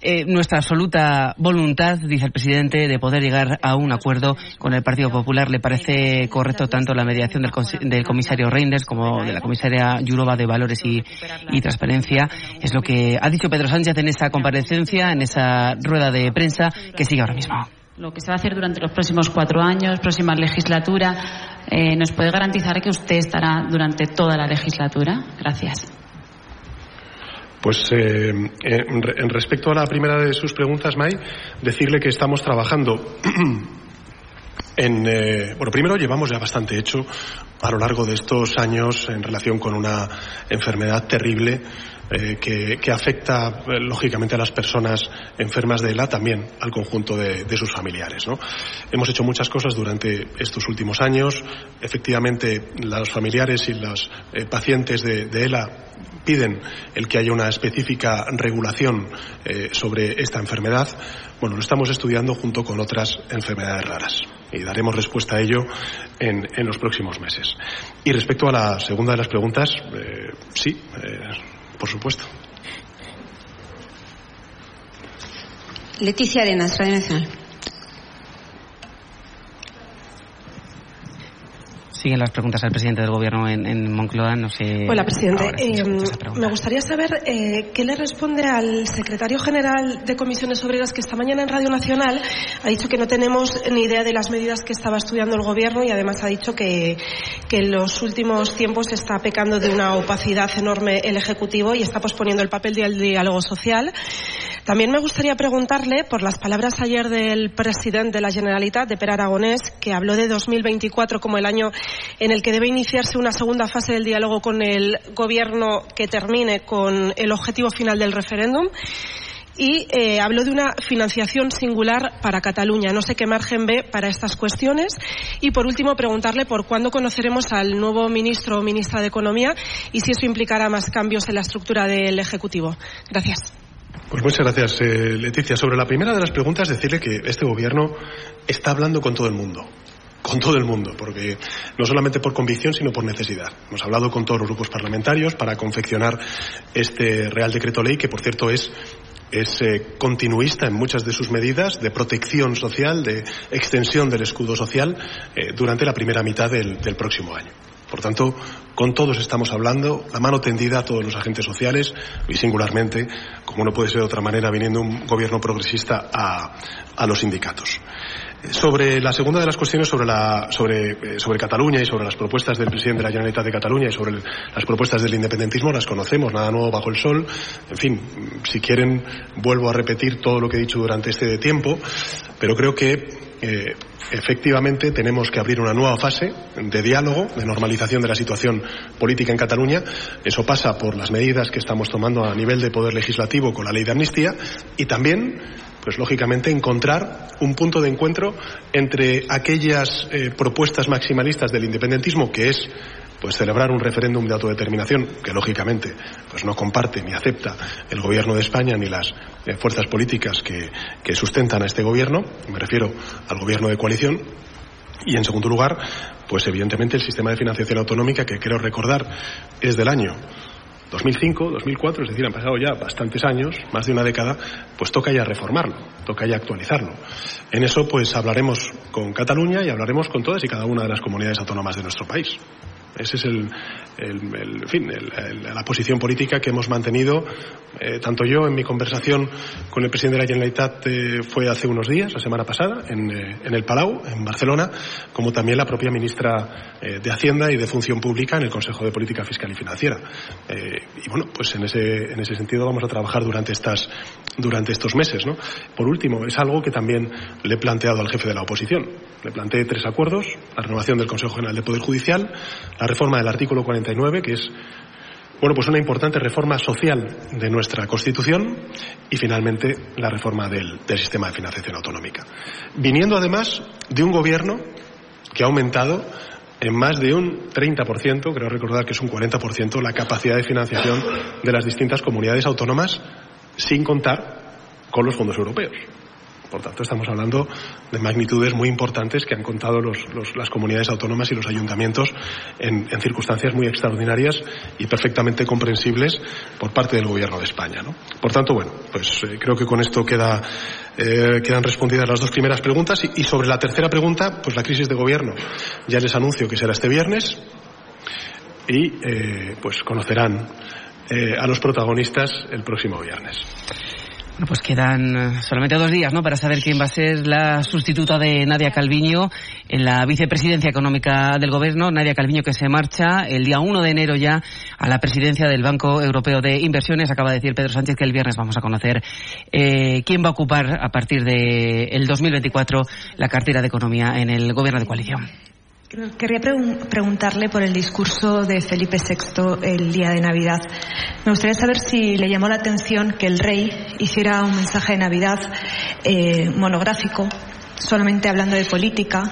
Speaker 4: Eh, nuestra absoluta voluntad, dice el presidente, de poder llegar a un acuerdo con el Partido Popular. Le parece correcto tanto la mediación del, comisario Reinders como de la comisaria Yurova de Valores y, y Transparencia. Es lo que ha dicho Pedro Sánchez en esa comparecencia, en esa rueda de prensa que sigue ahora mismo
Speaker 8: lo que se va a hacer durante los próximos cuatro años, próxima legislatura. Eh, ¿Nos puede garantizar que usted estará durante toda la legislatura? Gracias.
Speaker 5: Pues eh, en respecto a la primera de sus preguntas, May, decirle que estamos trabajando en. Eh, bueno, primero llevamos ya bastante hecho a lo largo de estos años en relación con una enfermedad terrible eh, que, afecta eh, lógicamente a las personas enfermas de ELA, también al conjunto de, sus familiares. Hemos hecho muchas cosas durante estos últimos años. Efectivamente, los familiares y los eh, pacientes de, ELA piden el que haya una específica regulación sobre esta enfermedad. Bueno, lo estamos estudiando junto con otras enfermedades raras y daremos respuesta a ello en, los próximos meses. Y respecto a la segunda de las preguntas, sí, por supuesto.
Speaker 9: Leticia Arenas, Radio Nacional.
Speaker 4: Siguen las preguntas al presidente del gobierno en, Moncloa. No sé.
Speaker 10: Hola, presidente. Eh, me gustaría saber eh, qué le responde al secretario general de Comisiones Obreras que esta mañana en Radio Nacional ha dicho que no tenemos ni idea de las medidas que estaba estudiando el gobierno y además ha dicho que, que en los últimos tiempos está pecando de una opacidad enorme el Ejecutivo y está posponiendo el papel del diálogo social. También me gustaría preguntarle por las palabras ayer del presidente de la Generalitat, de Per Aragonés, que habló de 2024 como el año en el que debe iniciarse una segunda fase del diálogo con el Gobierno que termine con el objetivo final del referéndum y eh, habló de una financiación singular para Cataluña. No sé qué margen ve para estas cuestiones. Y por último, preguntarle por cuándo conoceremos al nuevo ministro o ministra de Economía y si eso implicará más cambios en la estructura del Ejecutivo. Gracias.
Speaker 5: Pues muchas gracias, eh, Leticia. Sobre la primera de las preguntas, decirle que este gobierno está hablando con todo el mundo con todo el mundo, porque no solamente por convicción, sino por necesidad. Hemos hablado con todos los grupos parlamentarios para confeccionar este Real Decreto Ley, que por cierto es es eh, continuista en muchas de sus medidas de protección social, de extensión del escudo social eh, durante la primera mitad del próximo año. Por tanto, con todos estamos hablando, la mano tendida a todos los agentes sociales y singularmente, como no puede ser de otra manera, viniendo un gobierno progresista a, a los sindicatos. Sobre la segunda de las cuestiones sobre, la, sobre, eh, sobre Cataluña y sobre las propuestas del presidente de la Generalitat de Cataluña y sobre las propuestas del independentismo, las conocemos, nada nuevo bajo el sol. En fin, si quieren, vuelvo a repetir todo lo que he dicho durante este tiempo, pero creo que eh, efectivamente tenemos que abrir una nueva fase de diálogo, de normalización de la situación política en Cataluña. Eso pasa por las medidas que estamos tomando a nivel de poder legislativo con la ley de amnistía y también pues lógicamente encontrar un punto de encuentro entre aquellas eh, propuestas maximalistas del independentismo que es pues celebrar un referéndum de autodeterminación que lógicamente pues no comparte ni acepta el gobierno de España ni las eh, fuerzas políticas que, que sustentan a este gobierno me refiero al gobierno de coalición y en segundo lugar pues evidentemente el sistema de financiación autonómica que quiero recordar es del año 2005, 2004, es decir, han pasado ya bastantes años, más de una década, pues toca ya reformarlo, toca ya actualizarlo. En eso, pues hablaremos con Cataluña y hablaremos con todas y cada una de las comunidades autónomas de nuestro país. Esa es el, el, fin, la posición política que hemos mantenido, eh, tanto yo en mi conversación con el presidente de la Generalitat eh, fue hace unos días, la semana pasada, en, eh, en, el Palau, en Barcelona, como también la propia ministra de Hacienda y de Función Pública en el Consejo de Política Fiscal y Financiera. y bueno, pues en ese, en ese sentido vamos a trabajar durante, estas, durante estos meses. ¿no? Por último, es algo que también le he planteado al jefe de la oposición. Le planteé tres acuerdos, la renovación del Consejo General de Poder Judicial, la reforma del artículo 49, que es bueno, pues una importante reforma social de nuestra Constitución y finalmente la reforma del, sistema de financiación autonómica. Viniendo además de un gobierno que ha aumentado en más de un 30%, creo recordar que es un 40%, la capacidad de financiación de las distintas comunidades autónomas sin contar con los fondos europeos. Por tanto, estamos hablando de magnitudes muy importantes que han contado las comunidades autónomas y los ayuntamientos en, circunstancias muy extraordinarias y perfectamente comprensibles por parte del Gobierno de España. Por tanto, bueno, pues eh, creo que con esto eh, quedan respondidas las dos primeras preguntas y, sobre la tercera pregunta, pues la crisis de gobierno. Ya les anuncio que será este viernes y eh, pues conocerán a los protagonistas el próximo viernes.
Speaker 4: Bueno, pues quedan eh, solamente dos días, ¿no? Para saber quién va a ser la sustituta de Nadia Calviño en la vicepresidencia económica del gobierno. Nadia Calviño que se marcha el día 1 de enero ya a la presidencia del Banco Europeo de Inversiones. Acaba de decir Pedro Sánchez que el viernes vamos a conocer eh, quién va a ocupar a partir del el 2024 la cartera de economía en el gobierno de coalición.
Speaker 9: Querría preguntarle por el discurso de Felipe VI el día de Navidad. Me gustaría saber si le llamó la atención que el rey hiciera un mensaje de Navidad eh, monográfico, solamente hablando de política,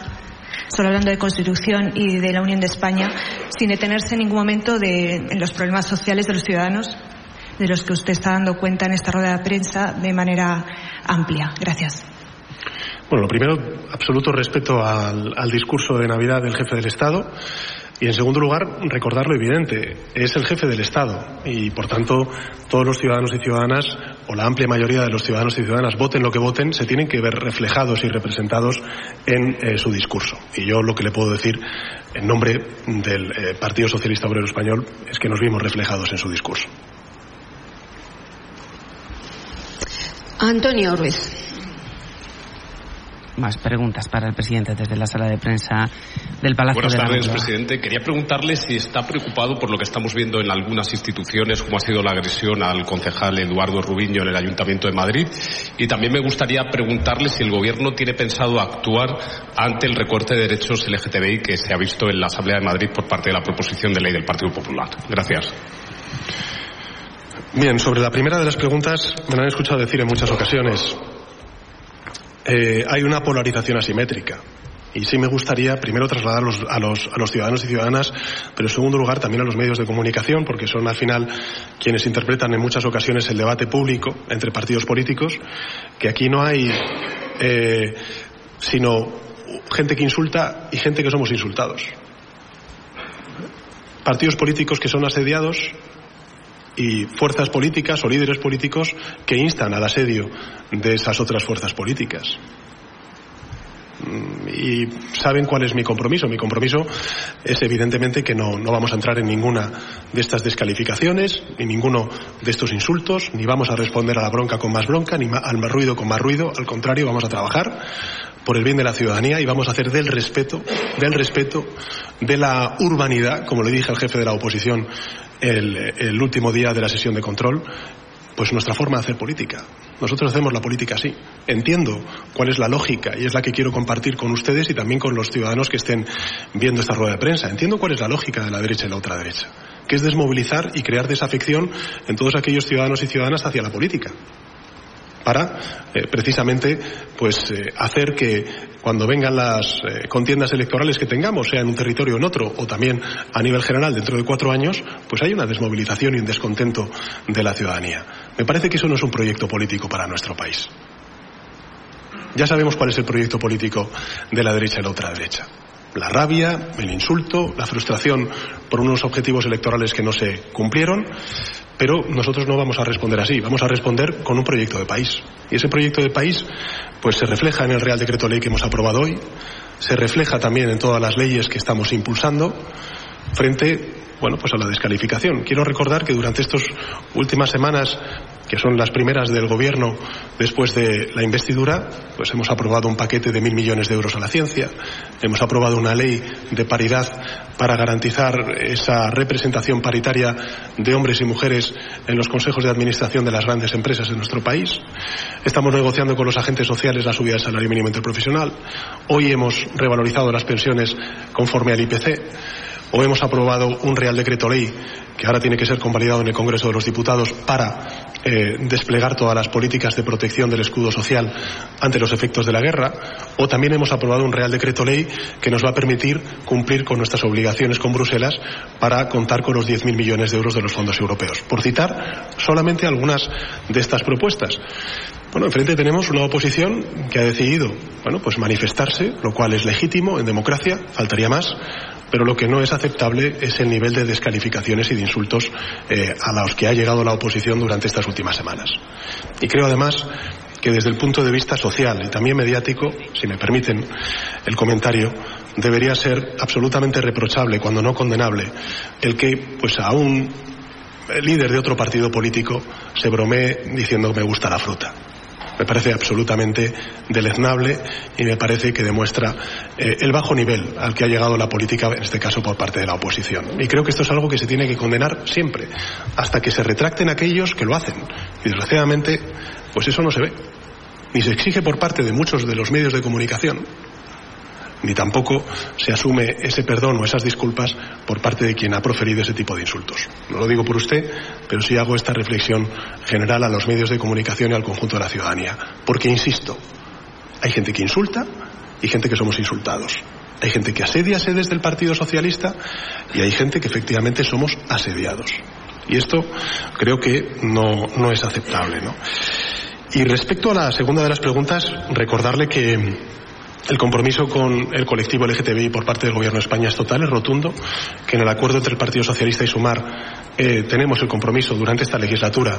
Speaker 9: solo hablando de Constitución y de la Unión de España, sin detenerse en ningún momento de, en los problemas sociales de los ciudadanos, de los que usted está dando cuenta en esta rueda de prensa de manera amplia. Gracias.
Speaker 5: Bueno, lo primero, absoluto respeto al, discurso de Navidad del jefe del Estado. Y en segundo lugar, recordar lo evidente, es el jefe del Estado y por tanto todos los ciudadanos y ciudadanas, o la amplia mayoría de los ciudadanos y ciudadanas, voten lo que voten, se tienen que ver reflejados y representados en eh, su discurso. Y yo lo que le puedo decir en nombre del eh, Partido Socialista Obrero Español es que nos vimos reflejados en su discurso.
Speaker 11: Antonio Ruiz
Speaker 4: más preguntas para el presidente desde la sala de prensa del Palacio
Speaker 12: Buenas
Speaker 4: de
Speaker 12: tardes, presidente. Quería preguntarle si está preocupado por lo que estamos viendo en algunas instituciones, como ha sido la agresión al concejal Eduardo Rubiño en el Ayuntamiento de Madrid. Y también me gustaría preguntarle si el Gobierno tiene pensado actuar ante el recorte de derechos LGTBI que se ha visto en la Asamblea de Madrid por parte de la proposición de ley del Partido Popular. Gracias.
Speaker 5: Bien, sobre la primera de las preguntas me lo han escuchado decir en muchas ocasiones. Eh, hay una polarización asimétrica. Y sí me gustaría primero trasladar a los, a los ciudadanos y ciudadanas, pero en segundo lugar también a los medios de comunicación, porque son al final quienes interpretan en muchas ocasiones el debate público entre partidos políticos, que aquí no hay eh, sino gente que insulta y gente que somos insultados. Partidos políticos que son asediados y fuerzas políticas o líderes políticos que instan al asedio de esas otras fuerzas políticas. Mm, y saben cuál es mi compromiso. Mi compromiso es evidentemente que no, no, vamos a entrar en ninguna de estas descalificaciones, ni ninguno de estos insultos, ni vamos a responder a la bronca con más bronca, ni al más ruido con más ruido. Al contrario, vamos a trabajar por el bien de la ciudadanía y vamos a hacer del respeto, del respeto, de la urbanidad, como le dije al jefe de la oposición el, último día de la sesión de control, pues nuestra forma de hacer política. Nosotros hacemos la política así. Entiendo cuál es la lógica y es la que quiero compartir con ustedes y también con los ciudadanos que estén viendo esta rueda de prensa. Entiendo cuál es la lógica de la derecha y la otra derecha, que es desmovilizar y crear desafección en todos aquellos ciudadanos y ciudadanas hacia la política para eh, precisamente pues eh, hacer que cuando vengan las eh, contiendas electorales que tengamos, sea en un territorio o en otro, o también a nivel general dentro de cuatro años, pues hay una desmovilización y un descontento de la ciudadanía. Me parece que eso no es un proyecto político para nuestro país. Ya sabemos cuál es el proyecto político de la derecha y la otra derecha la rabia, el insulto, la frustración por unos objetivos electorales que no se cumplieron, pero nosotros no vamos a responder así, vamos a responder con un proyecto de país. Y ese proyecto de país pues se refleja en el Real Decreto Ley que hemos aprobado hoy, se refleja también en todas las leyes que estamos impulsando frente bueno, pues a la descalificación. Quiero recordar que durante estas últimas semanas que son las primeras del Gobierno después de la investidura, pues hemos aprobado un paquete de mil millones de euros a la ciencia, hemos aprobado una ley de paridad para garantizar esa representación paritaria de hombres y mujeres en los consejos de administración de las grandes empresas de nuestro país. Estamos negociando con los agentes sociales la subida del salario mínimo interprofesional. Hoy hemos revalorizado las pensiones conforme al IPC o hemos aprobado un Real Decreto Ley que ahora tiene que ser convalidado en el Congreso de los Diputados para eh, desplegar todas las políticas de protección del escudo social ante los efectos de la guerra, o también hemos aprobado un Real Decreto Ley que nos va a permitir cumplir con nuestras obligaciones con Bruselas para contar con los 10.000 millones de euros de los fondos europeos. Por citar solamente algunas de estas propuestas. Bueno, enfrente tenemos una oposición que ha decidido, bueno, pues manifestarse, lo cual es legítimo en democracia, faltaría más, pero lo que no es aceptable es el nivel de descalificaciones y de insultos eh, a los que ha llegado la oposición durante estas últimas semanas. Y creo además que desde el punto de vista social y también mediático, si me permiten el comentario, debería ser absolutamente reprochable, cuando no condenable, el que pues a un líder de otro partido político se bromee diciendo me gusta la fruta. Me parece absolutamente deleznable y me parece que demuestra eh, el bajo nivel al que ha llegado la política, en este caso por parte de la oposición. Y creo que esto es algo que se tiene que condenar siempre, hasta que se retracten aquellos que lo hacen. Y desgraciadamente, pues eso no se ve. Ni se exige por parte de muchos de los medios de comunicación ni tampoco se asume ese perdón o esas disculpas por parte de quien ha proferido ese tipo de insultos. No lo digo por usted, pero sí hago esta reflexión general a los medios de comunicación y al conjunto de la ciudadanía. Porque, insisto, hay gente que insulta y gente que somos insultados. Hay gente que asedia sedes del Partido Socialista y hay gente que efectivamente somos asediados. Y esto creo que no, no es aceptable. ¿no? Y respecto a la segunda de las preguntas, recordarle que el compromiso con el colectivo LGTBI por parte del Gobierno de España es total, es rotundo, que en el acuerdo entre el Partido Socialista y Sumar eh, tenemos el compromiso durante esta legislatura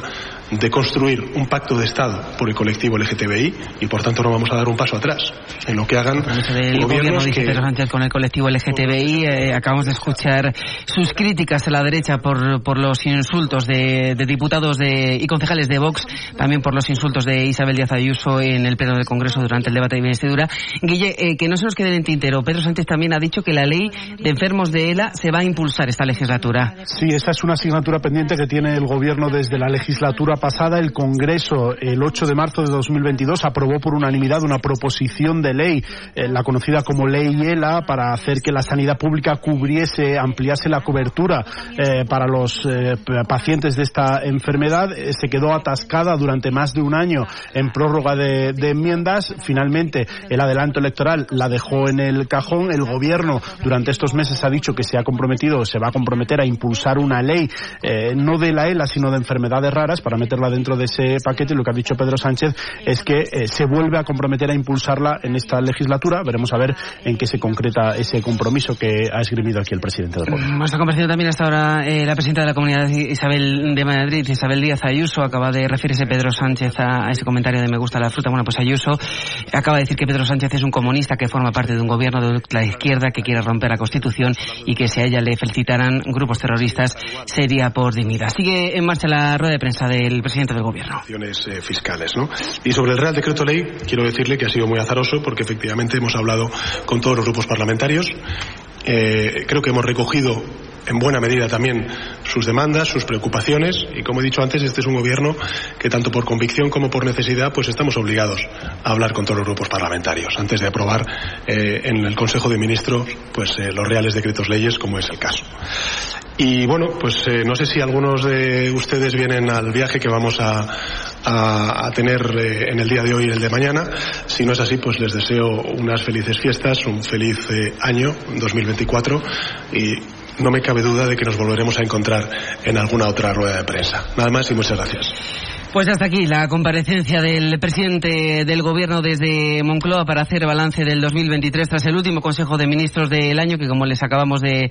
Speaker 5: de construir un pacto de Estado por el colectivo LGTBI y por tanto no vamos a dar un paso atrás en lo que hagan
Speaker 4: el gobierno dice Pedro Sánchez con el colectivo LGTBI eh, acabamos de escuchar sus críticas a la derecha por, por los insultos de, diputados de, y concejales de Vox también por los insultos de Isabel Díaz Ayuso en el pleno del Congreso durante el debate de investidura. Guille, eh, que no se nos quede en tintero Pedro Sánchez también ha dicho que la ley de enfermos de ELA se va a impulsar esta legislatura.
Speaker 7: Sí, esta es una asignatura pendiente que tiene el Gobierno desde la legislatura pasada. El Congreso, el 8 de marzo de 2022, aprobó por unanimidad una proposición de ley, eh, la conocida como Ley ELA, para hacer que la sanidad pública cubriese, ampliase la cobertura eh, para los eh, pacientes de esta enfermedad. se quedó atascada durante más de un año en prórroga de, de enmiendas. Finalmente, el adelanto electoral la dejó en el cajón. El Gobierno durante estos meses ha dicho que se ha comprometido, se va a comprometer a impulsar una ley eh, no de la ELA, sino de enfermedades raras, para meterla dentro de ese paquete. Lo que ha dicho Pedro Sánchez es que eh, se vuelve a comprometer a impulsarla en esta legislatura. Veremos a ver en qué se concreta ese compromiso que ha esgrimido aquí el presidente del Gobierno.
Speaker 4: Ha comparecido también hasta ahora eh, la presidenta de la Comunidad Isabel de Madrid, Isabel Díaz Ayuso. Acaba de referirse Pedro Sánchez a, ese comentario de me gusta la fruta. Bueno, pues Ayuso acaba de decir que Pedro Sánchez es un comunista que forma parte de un gobierno de la izquierda que quiere romper la Constitución y que si a ella le felicitaran grupos terroristas sería por dignidad. Sigue en marcha la rueda de prensa del presidente del gobierno.
Speaker 5: Eh, fiscales, ¿no? Y sobre el Real Decreto Ley, quiero decirle que ha sido muy azaroso porque efectivamente hemos hablado con todos los grupos parlamentarios. Eh, creo que hemos recogido en buena medida también sus demandas, sus preocupaciones y como he dicho antes, este es un gobierno que tanto por convicción como por necesidad pues estamos obligados a hablar con todos los grupos parlamentarios antes de aprobar eh, en el Consejo de Ministros pues los reales decretos leyes como es el caso. Y bueno, pues eh, no sé si algunos de ustedes vienen al viaje que vamos a, a, tener eh, en el día de hoy y el de mañana. Si no es así, pues les deseo unas felices fiestas, un feliz eh, año 2024 y no me cabe duda de que nos volveremos a encontrar en alguna otra rueda de prensa. Nada más y muchas gracias.
Speaker 4: Pues hasta aquí la comparecencia del presidente del gobierno desde Moncloa para hacer balance del 2023 tras el último Consejo de Ministros del año que como les acabamos de,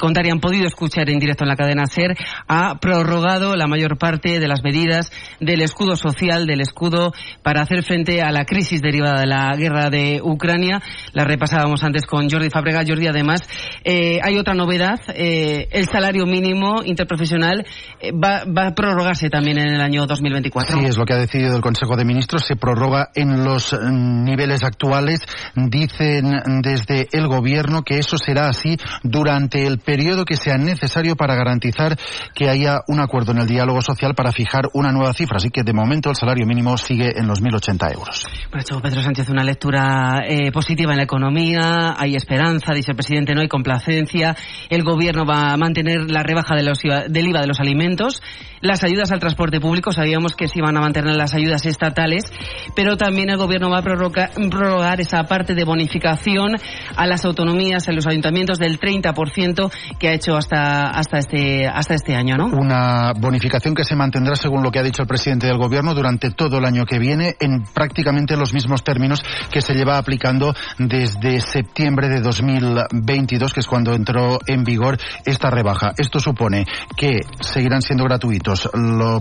Speaker 4: contar y han podido escuchar en directo en la cadena SER, ha prorrogado la mayor parte de las medidas del escudo social, del escudo para hacer frente a la crisis derivada de la guerra de Ucrania. La repasábamos antes con Jordi Fabrega. Jordi, además, eh, hay otra novedad. Eh, el salario mínimo interprofesional eh, va, va a prorrogarse también en el año 2023.
Speaker 11: Sí, es lo que ha decidido el Consejo de Ministros. Se prorroga en los mm, niveles actuales. Dicen desde el Gobierno que eso será así durante el periodo que sea necesario para garantizar que haya un acuerdo en el diálogo social para fijar una nueva cifra. Así que de momento el salario mínimo sigue en los 1.080 euros.
Speaker 4: Ha hecho Pedro Sánchez una lectura eh, positiva en la economía. Hay esperanza, dice el presidente, no hay complacencia. El Gobierno va a mantener la rebaja de los, del IVA de los alimentos. Las ayudas al transporte público, sabíamos que se iban a mantener las ayudas estatales, pero también el gobierno va a prorrogar esa parte de bonificación a las autonomías, a los ayuntamientos del 30% que ha hecho hasta, hasta, este, hasta este año, ¿no?
Speaker 11: Una bonificación que se mantendrá, según lo que ha dicho el presidente del gobierno, durante todo el año que viene en prácticamente los mismos términos que se lleva aplicando desde septiembre de 2022, que es cuando entró en vigor esta rebaja. Esto supone que seguirán siendo gratuitos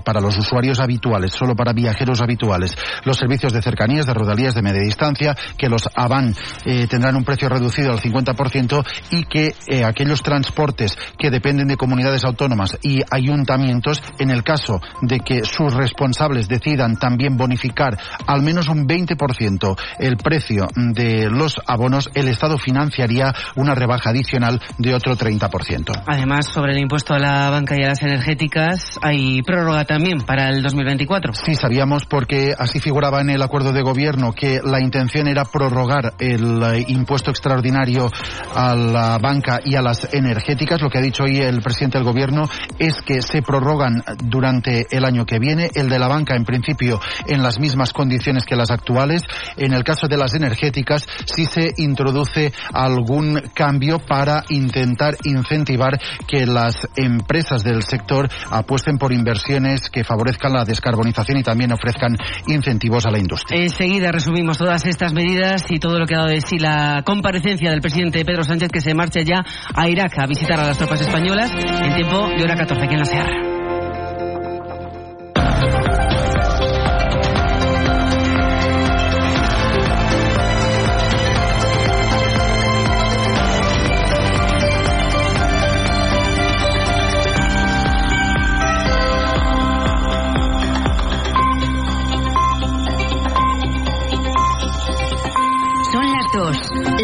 Speaker 11: para los usuarios habituales, solo para viajeros habituales, los servicios de cercanías, de rodalías de media distancia, que los AVAN eh, tendrán un precio reducido al 50% y que eh, aquellos transportes que dependen de comunidades autónomas y ayuntamientos, en el caso de que sus responsables decidan también bonificar al menos un 20% el precio de los abonos, el Estado financiaría una rebaja adicional de otro 30%.
Speaker 4: Además, sobre el impuesto a la banca y a las energéticas, hay prórroga también para el 2024.
Speaker 11: Sí, sabíamos porque así figuraba en el acuerdo de gobierno que la intención era prorrogar el eh, impuesto extraordinario a la banca y a las energéticas. Lo que ha dicho hoy el presidente del gobierno es que se prorrogan durante el año que viene. El de la banca, en principio, en las mismas condiciones que las actuales. En el caso de las energéticas, sí se introduce algún cambio para intentar incentivar que las empresas del sector apuesten por inversiones que favorezcan la descarbonización y también ofrezcan incentivos a la industria.
Speaker 4: Enseguida resumimos todas estas medidas y todo lo que ha dado de sí la comparecencia del presidente Pedro Sánchez que se marcha ya a Irak a visitar a las tropas españolas en tiempo de hora 14 aquí en la Sierra.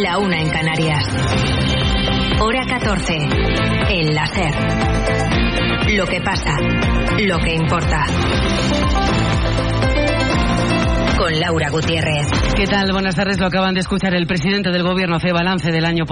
Speaker 13: La una en Canarias. Hora 14, en la SER. Lo que pasa, lo que importa. Con Laura Gutiérrez.
Speaker 4: ¿Qué tal? Buenas tardes. Lo acaban de escuchar el presidente del gobierno hace balance del año